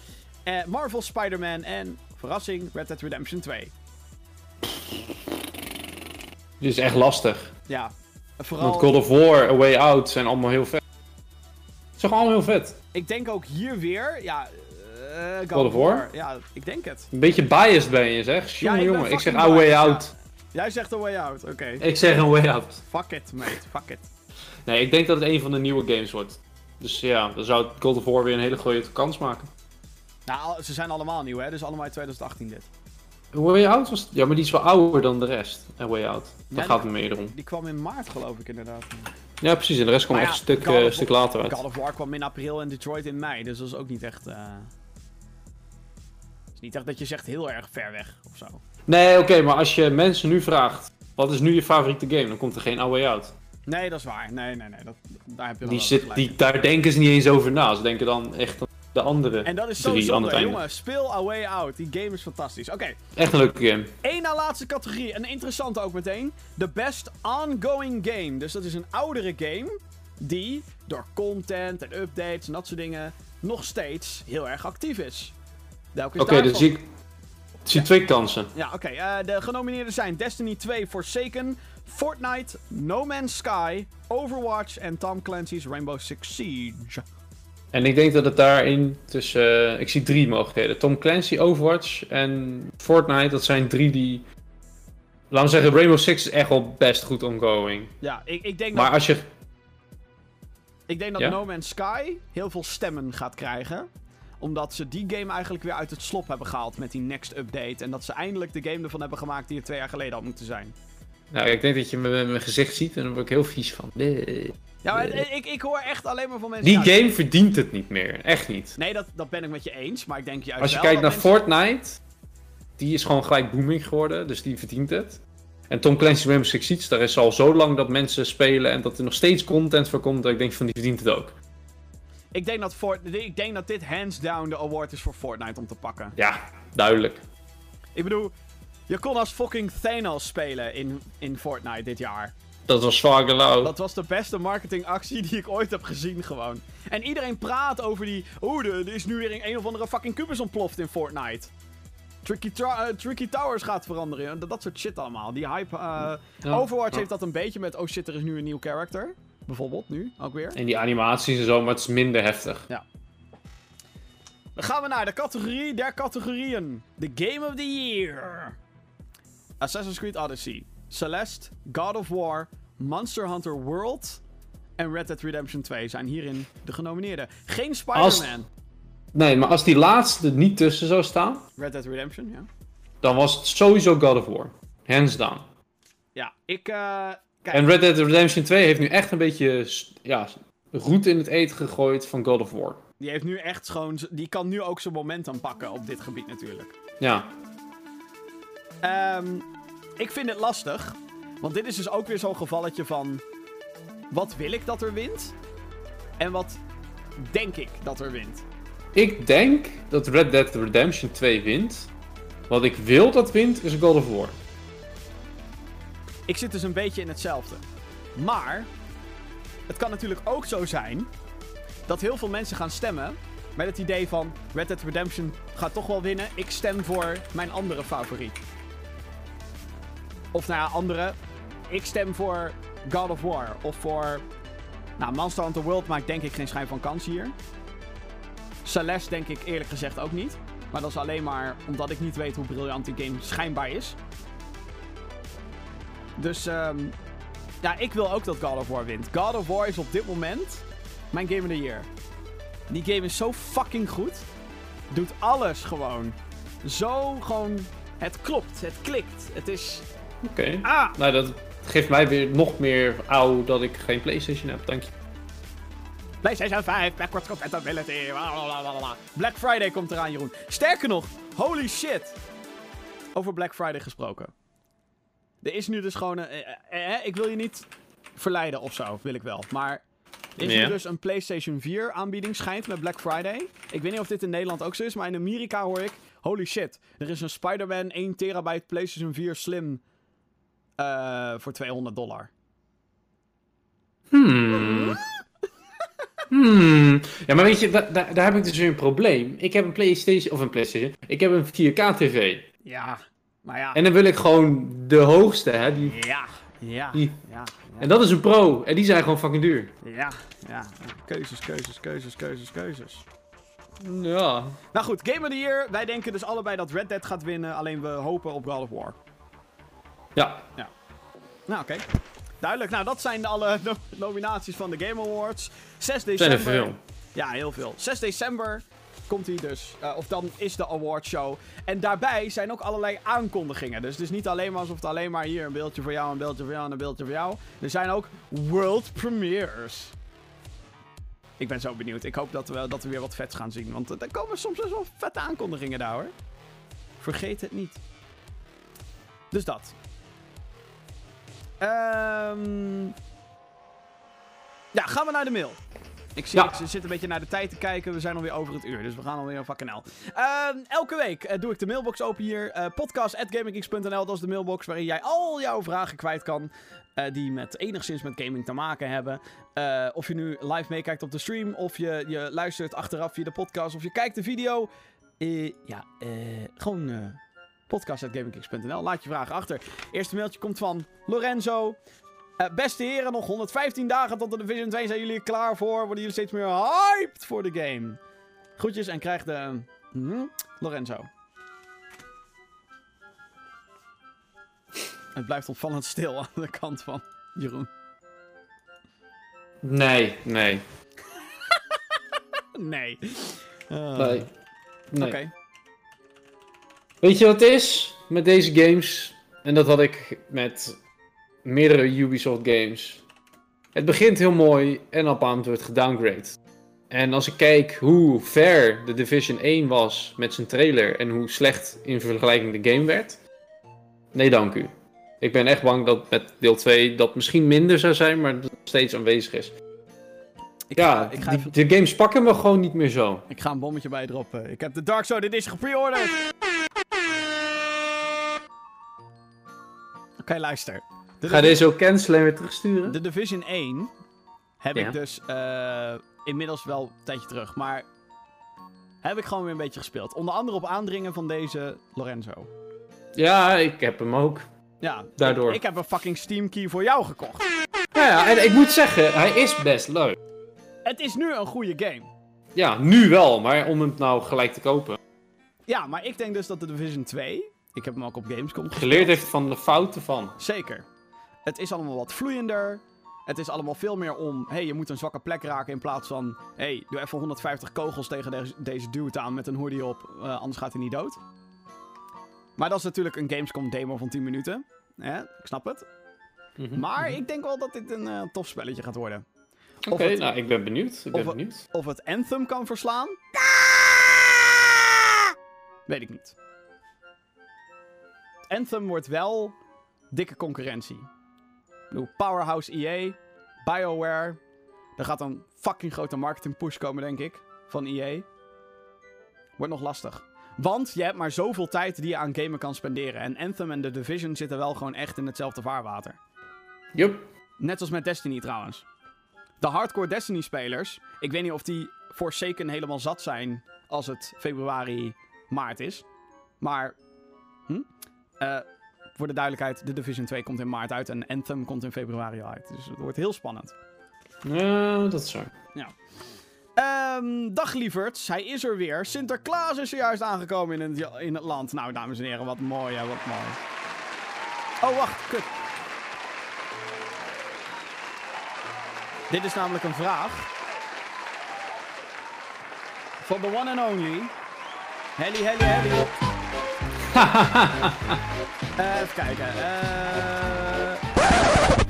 eh, Marvel Spider-Man en, verrassing, Red Dead Redemption 2. Dit is echt lastig. Ja, vooral... Want God of War, A Way Out zijn allemaal heel vet. Het is toch allemaal heel vet. Ik denk ook hier weer, ja... God, God of War? Ja, ik denk het. Een beetje biased ben je zeg. Ja, Jongen, ik ben jongen. Ik zeg A Way Out. Jij zegt A Way Out, oké. Ik zeg een Way Out. Fuck it, mate, fuck it. Nee, ik denk dat het een van de nieuwe games wordt. Dus ja, dan zou God of War weer een hele goede kans maken. Nou, ze zijn allemaal nieuw, hè? Dus allemaal uit 2018 dit. Way Out was... Ja, maar die is wel ouder dan de rest. Way Out. Daar Ja, gaat het meer om. Die kwam in maart, geloof ik, inderdaad. Ja, precies. En de rest Maar echt een stuk, eh, of- stuk later uit. God of War kwam in april en Detroit in mei, dus dat is ook niet echt... eh Het is niet echt dat je zegt heel erg ver weg, of zo. Nee, oké, maar als je mensen nu vraagt... Wat is nu je favoriete game? Dan komt er geen Way Out. Nee, dat is waar. Nee, nee, nee. Dat, daar heb je wel Die zit, die, daar denken ze niet eens over na. Ze denken dan echt de andere. En dat is zo zonde, jongen. Speel A Way Out. Die game is fantastisch. Oké, Echt een leuke game. één na laatste categorie. Een interessante ook meteen. De Best Ongoing Game. Dus dat is een oudere game die door content en updates en dat soort dingen nog steeds heel erg actief is. Oké, dan daarvan? zie ik, zie twee kansen. Ja, oké. eh, de genomineerden zijn Destiny 2 Forsaken, Fortnite, No Man's Sky, Overwatch en Tom Clancy's Rainbow Six Siege. En ik denk dat het daarin tussen... eh, ik zie drie mogelijkheden. Tom Clancy, Overwatch en Fortnite. Dat zijn drie die... Laten we zeggen, Rainbow Six is echt wel best goed ongoing. Ja, ik, ik denk Maar dat, als je... ik denk dat Ja? No Man's Sky heel veel stemmen gaat krijgen. Omdat ze die game eigenlijk weer uit het slop hebben gehaald met die next update. En dat ze eindelijk de game ervan hebben gemaakt die er twee jaar geleden had moeten zijn. Nou, ik denk dat je mijn mijn gezicht ziet en daar word ik heel vies van. Nee. Ja, maar Nee. ik, ik hoor echt alleen maar van mensen... Die game verdient het niet meer. Echt niet. Nee, dat, dat ben ik met je eens. Maar ik denk juist Als je wel kijkt naar mensen- Fortnite, die is gewoon gelijk booming geworden, dus die verdient het. En Tom Clancy's Rainbow Six Siege, daar is al zo lang dat mensen spelen en dat er nog steeds content voor komt, dat ik denk van die verdient het ook. Ik denk dat, Fort ik denk dat dit hands down de award is voor Fortnite om te pakken. Ja, duidelijk. Ik bedoel, je kon als fucking Thanos spelen in, in Fortnite dit jaar. Dat was zwaar gelauw. Dat was de beste marketingactie die ik ooit heb gezien gewoon. En iedereen praat over die... Oeh, er er is nu weer een, een of andere fucking kubus ontploft in Fortnite. Tricky, eh, Tricky Towers gaat veranderen. Dat, dat soort shit allemaal. Die hype... eh, Ja. Overwatch Ja. heeft dat een beetje met... Oh shit, er is nu een nieuw character. Bijvoorbeeld, nu, ook weer. En die animaties en zo, maar het is minder heftig. Dan gaan we naar de categorie der categorieën. The Game of the Year. Assassin's Creed Odyssey. Celeste, God of War, Monster Hunter World en Red Dead Redemption 2 zijn hierin de genomineerden. Geen Spider-Man. Nee, maar als die laatste niet tussen zou staan, Red Dead Redemption, ja. dan was het sowieso God of War. Hands down. Ja, ik... eh, kijk, En Red Dead Redemption 2 heeft nu echt een beetje ja, roet in het eten gegooid van God of War. die heeft nu echt gewoon... Die kan nu ook zijn momentum pakken op dit gebied natuurlijk. Ja, Ehm, ik vind het lastig. Want dit is dus ook weer zo'n gevalletje van... Wat wil ik dat er wint? En wat denk ik dat er wint? ik denk dat Red Dead Redemption 2 wint. Wat ik wil dat wint is God of War. Ik zit dus een beetje in hetzelfde. Maar... Het kan natuurlijk ook zo zijn... Dat heel veel mensen gaan stemmen... Met het idee van... Red Dead Redemption gaat toch wel winnen. Ik stem voor mijn andere favoriet. Of nou ja, andere... Ik stem voor God of War. Of voor... Nou, Monster Hunter World maakt denk ik geen schijn van kans hier. Celeste denk ik eerlijk gezegd ook niet. Maar dat is alleen maar omdat ik niet weet hoe briljant die game schijnbaar is. Dus ehm ja, ik wil ook dat God of War wint. God of War is op dit moment mijn Game of the Year. Die game is zo fucking goed. Doet alles gewoon. Zo gewoon. Het klopt, het klikt. Het is. Oké. Ah! Nou, dat geeft mij weer nog meer auw dat ik geen PlayStation heb. Dank je. PlayStation 5, backwards compatibility. blablabla. Black Friday komt eraan, Jeroen. Sterker nog, holy shit. Over Black Friday gesproken. Er is nu dus gewoon een. eh, eh, eh, ik wil je niet verleiden of zo, wil ik wel. Maar er is Ja. nu dus een PlayStation 4 aanbieding, schijnt met Black Friday. Ik weet niet of dit in Nederland ook zo is, maar in Amerika hoor ik. Holy shit, er is een Spider-Man 1 terabyte PlayStation 4 Slim. Eh, voor 200 dollar. Hmm. Hmm. Ja, maar weet je, da- da- daar heb ik dus weer een probleem. Ik heb een PlayStation, of een PlayStation, ik heb een 4K-TV. Ja, maar ja. En dan wil ik gewoon de hoogste, hè. Die, Ja, ja, die. ja. ja. En dat is een Pro. En die zijn gewoon fucking duur. Ja, ja. Keuzes, keuzes, keuzes, keuzes, keuzes. Ja. Nou goed, Game of the Year. Wij denken dus allebei dat Red Dead gaat winnen. Alleen we hopen op God of War. Ja. Nou, oké. Duidelijk. Nou, dat zijn de alle no- nominaties van de Game Awards. 6 Zijn december. er veel. Ja, heel veel. 6 december komt hij dus. Eh, of dan is de awardshow. En daarbij zijn ook allerlei aankondigingen. Dus het is niet alleen maar alsof het alleen maar hier een beeldje voor jou, een beeldje voor jou en een beeldje voor jou. Er zijn ook world premieres. Ik ben zo benieuwd. Ik hoop dat we, dat we weer wat vets gaan zien. Want er komen soms best wel vette aankondigingen daar hoor. Vergeet het niet. Dus dat. Ehm ja, gaan we naar de mail. Ik, zie, Ja. zit een beetje naar de tijd te kijken. We zijn alweer over het uur, dus we gaan alweer fucking hel. Ehm, elke week eh, doe ik de mailbox open hier. Podcast.gaminggeeks.nl, dat is de mailbox waarin jij al jouw vragen kwijt kan. eh, die met enigszins met gaming te maken hebben. Of je nu live meekijkt op de stream, of je, je luistert achteraf via de podcast, of je kijkt de video. Ja, gewoon eh podcast.gaminggeeks.nl. Laat je vragen achter. Eerste mailtje komt van Lorenzo. Eh, beste heren, nog 115 dagen tot de Division 2. Zijn jullie er klaar voor? Worden jullie steeds meer hyped voor de game? Groetjes en krijg de... hm, Lorenzo. Het blijft opvallend stil aan de kant van Jeroen. Nee, nee. <laughs> Nee. Eh, Nee. nee. Oké. Weet je wat het is met deze games? En dat had ik met meerdere Ubisoft games. Het begint heel mooi en op een wordt gedowngrade. En als ik kijk hoe ver de Division 1 was met zijn trailer en hoe slecht in vergelijking de game werd. Nee, dank u. Ik ben echt bang dat met deel 2 dat misschien minder zou zijn, maar dat het steeds aanwezig is. Ik Ja, ga, ik, ga die- even, de games pakken me gewoon niet meer zo. ik ga een bommetje bij droppen. Ik heb de Dark Souls Edition gepreorderd. Oké, luister. De, Ga deze ook cancelen en weer terugsturen? de Division 1 heb Ja. ik dus eh, inmiddels wel een tijdje terug, maar heb ik gewoon weer een beetje gespeeld. Onder andere op aandringen van deze Lorenzo. Ja, ik heb hem ook. Ja, Daardoor. Ik, ik heb een fucking Steam key voor jou gekocht. Ja, ja, en ik moet zeggen, hij is best leuk. Het is nu een goede game. Ja, nu wel, maar om hem nou gelijk te kopen. Ja, maar ik denk dus dat de Division 2, ik heb hem ook op Gamescom gespeeld. Geleerd heeft van de fouten van. Zeker. Het is allemaal wat vloeiender. Het is allemaal veel meer om, hey, je moet een zwakke plek raken in plaats van, hey, doe even 150 kogels tegen deze, deze dude aan met een hoodie op, eh, anders gaat hij niet dood. Maar dat is natuurlijk een Gamescom demo van 10 minuten. Hè? Ik snap het. Mhm. Maar ik denk wel dat dit een eh, tof spelletje gaat worden. Oké, nou, ik ben benieuwd. Ik ben het- benieuwd. Of het Anthem kan verslaan? Weet ik niet. Anthem wordt wel dikke concurrentie. Ik bedoel, Powerhouse EA, BioWare. Er gaat een fucking grote marketing push komen, denk ik, van EA. Wordt nog lastig. Want je hebt maar zoveel tijd die je aan gamen kan spenderen. En Anthem en The Division zitten wel gewoon echt in hetzelfde vaarwater. Jup. Net als met Destiny trouwens. De hardcore Destiny-spelers, ik weet niet of die Forsaken helemaal zat zijn als het februari, maart is. Maar, hm? Eh, voor de duidelijkheid, de Division 2 komt in maart uit en Anthem komt in februari uit. Dus het wordt heel spannend. Ja, dat is zo. Ehm dag lieverds, hij is er weer. Sinterklaas is zojuist aangekomen in het, in het land. Nou, dames en heren, wat mooi, hè, wat mooi. Oh, wacht, kut. Dit is namelijk een vraag. Van the one and only. Helly, helly, helly. Eh, even kijken. eh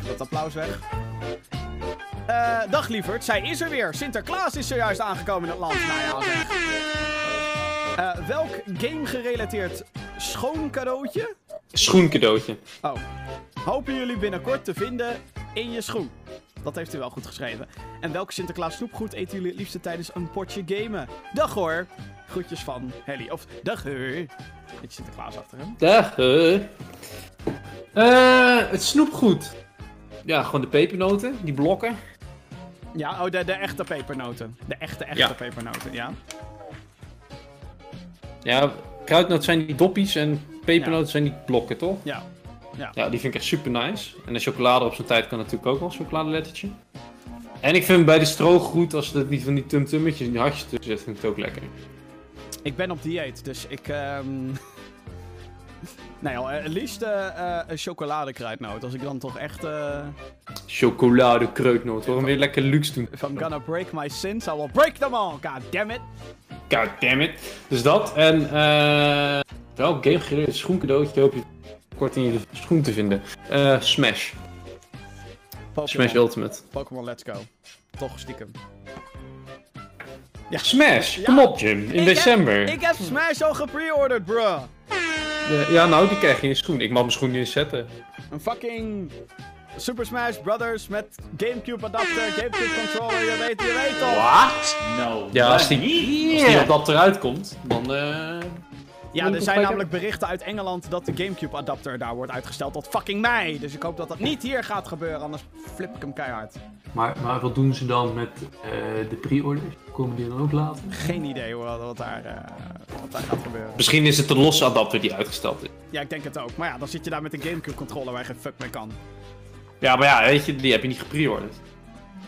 dat applaus weg. Eh, dag lieverd, zij is er weer. Sinterklaas is zojuist aangekomen in het land. Nou ja, zeg. Welk game-gerelateerd schoon cadeautje? Schoencadeautje. Oh. Hopen jullie binnenkort te vinden in je schoen. Dat heeft u wel goed geschreven. En welke Sinterklaas snoepgoed eten jullie het liefste tijdens een potje gamen? Dag hoor. Groetjes van Helly. Of dag hoor. Beetje Sinterklaas achter hem. Dag. eh. Eh, het snoepgoed. Ja, gewoon de pepernoten, die blokken. Ja, oh, de, de echte pepernoten. De echte, echte Ja. pepernoten, ja. Ja, kruidnoten zijn die doppies en pepernoten zijn die blokken, toch? Ja. Ja, die vind ik echt super nice. En de chocolade op zijn tijd kan natuurlijk ook wel, een chocoladelettertje. En ik vind bij de strogroet, als er niet van die tumtummetjes en die hartjes tussen zitten, vind ik het ook lekker. Ik ben op dieet, dus ik. ehm <laughs> nee, joh, het liefst eh, eh, een chocoladekruidnoot. Als ik dan toch echt. eh Chocolade, kreuknoot, waarom weer lekker luxe doen? if I'm gonna break my sins, I will break them all. God damn it. God damn it. Dus dat, en eh welk game gerelateerd schoencadeautje hoop je kort in je schoen te vinden? Eh, Smash. Smash Ultimate. Pokémon Let's Go. Toch stiekem. Smash, Ja. kom op Jim, in Ik december. Heb, ik heb Smash al gepreorderd, bruh. Eh, ja, nou, die krijg je in je schoen. Ik mag mijn schoen niet eens zetten. Een fucking Super Smash Brothers met Gamecube adapter, Gamecube controller. Je weet, je weet toch. What? No. Ja, als die, als die op dat eruit komt, dan... eh Ja, er zijn namelijk berichten uit Engeland dat de Gamecube adapter daar wordt uitgesteld tot fucking mei. Dus ik hoop dat dat niet hier gaat gebeuren, anders flip ik hem keihard. Maar, maar wat doen ze dan met eh, de pre-orders? Komen die dan ook later? Geen idee hoor, wat daar, eh, wat daar gaat gebeuren. Misschien is het een losse adapter die uitgesteld is. Ja, ik denk het ook. Maar ja, dan zit je daar met een Gamecube controller waar je geen fuck mee kan. Ja, maar ja, weet je, die heb je niet gepreorderd.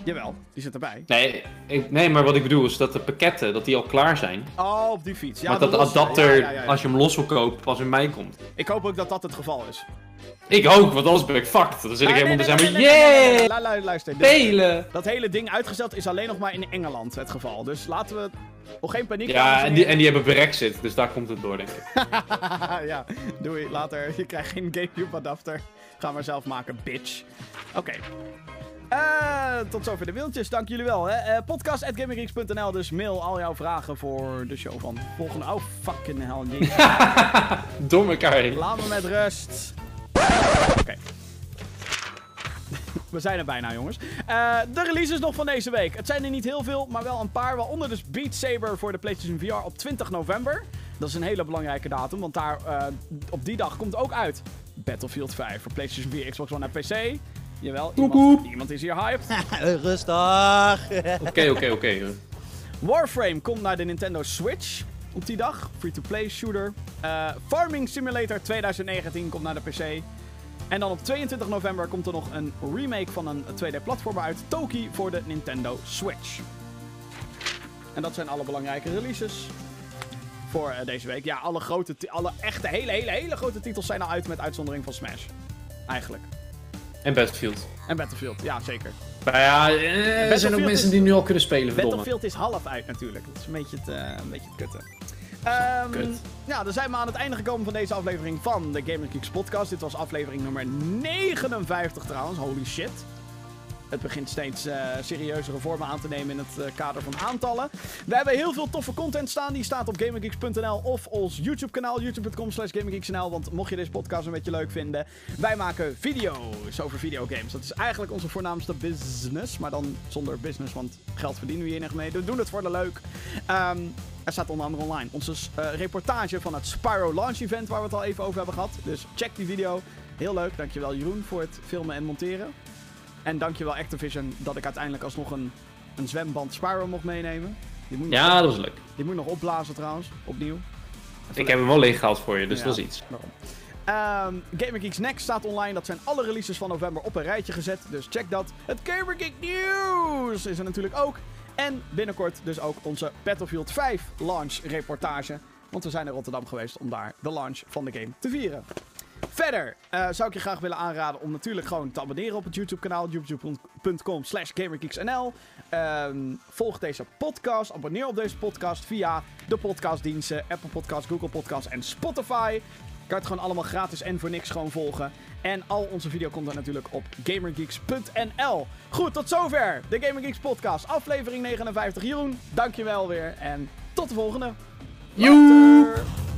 Jawel, die zit erbij. Nee, ik, nee, maar wat ik bedoel is dat de pakketten, dat die al klaar zijn. Oh, op die fiets. Ja, maar dat de losse. adapter, Ja, ja, ja, ja. als je hem los wil kopen, pas in mei komt. Ik hoop ook dat dat het geval is. Ik ook, want anders ben ik fucked. Dan zit ik helemaal te nee, yeah, Luister, spelen. dat hele ding uitgesteld is alleen nog maar in Engeland het geval. Dus laten we... Oh, geen paniek. Ja, en die, en die hebben Brexit, dus daar komt het door, denk ik. <laughs> ja, doei. Later. Je krijgt geen Gamecube adapter. Ga maar zelf maken, bitch. Oké. Tot zover de mailtjes. Dank jullie wel. Hè. Eh, Podcast.gaminggeeks.nl, dus mail al jouw vragen voor de show van volgende... Oh, fucking hell. elkaar <laughs> heen. Laat me met rust. Oké. <laughs> We zijn er bijna, jongens. Eh, de releases nog van deze week. Het zijn er niet heel veel, maar wel een paar. Waaronder dus Beat Saber voor de PlayStation VR op 20 november. Dat is een hele belangrijke datum, want daar, eh, op die dag komt ook uit Battlefield 5 voor PlayStation 4, Xbox One en PC. Jawel, iemand, iemand is hier hyped. <laughs> Rustig. Oké, oké, oké. <laughs> Warframe komt naar de Nintendo Switch op die dag. Free-to-play shooter. Eh, Farming Simulator 2019 komt naar de PC. En dan op 22 november komt er nog een remake van een 2D-platformer uit. Toki voor de Nintendo Switch. En dat zijn alle belangrijke releases voor eh, deze week. Ja, alle grote, alle echte, hele, hele, hele grote titels zijn al uit met uitzondering van Smash. Eigenlijk. En Battlefield. En Battlefield, ja zeker. Maar ja, eh, er zijn ook mensen is- die nu al kunnen spelen, verdomme. Battlefield is half uit natuurlijk. Dat is een beetje het, eh, een beetje het kutte. Ehm, Kut. Ja, dan zijn we aan het einde gekomen van deze aflevering van de Gaming Geeks podcast. Dit was aflevering nummer 59 trouwens. Holy shit. Het begint steeds eh, serieuzere vormen aan te nemen in het eh, kader van aantallen. We hebben heel veel toffe content staan. Die staat op gaminggeeks.nl of ons YouTube kanaal. youtube.com slash. Want mocht je deze podcast een beetje leuk vinden. Wij maken video's over videogames. Dat is eigenlijk onze voornaamste business. Maar dan zonder business, want geld verdienen we hier niet mee. We doen het voor de leuk. Ehm, er staat onder andere online onze eh, reportage van het Spyro Launch Event. Waar we het al even over hebben gehad. Dus check die video. Heel leuk. Dankjewel Jeroen voor het filmen en monteren. En dankjewel Activision dat ik uiteindelijk alsnog een, een zwemband Spyro mocht meenemen. Die moet, nog, Ja, dat was leuk. die moet nog opblazen trouwens, opnieuw. Ik heb hem wel leeg gehaald voor je, dus Ja. dat is iets. Daarom. Ehm Gamer Geeks Next staat online. Dat zijn alle releases van november op een rijtje gezet. Dus check dat. Het Gamer Geek News is er natuurlijk ook. En binnenkort dus ook onze Battlefield 5 launch reportage. Want we zijn in Rotterdam geweest om daar de launch van de game te vieren. Verder eh, zou ik je graag willen aanraden om natuurlijk gewoon te abonneren op het YouTube kanaal. youtube.com slash gamergeeksnl Ehm, Volg deze podcast. Abonneer op deze podcast via de podcastdiensten. Apple Podcasts, Google Podcasts en Spotify. Kan het gewoon allemaal gratis en voor niks gewoon volgen. En al onze video komt dan natuurlijk op gamergeeks.nl. Goed, tot zover de Gamer Geeks podcast. Aflevering 59. Jeroen, dankjewel weer. En tot de volgende. Joe! Later.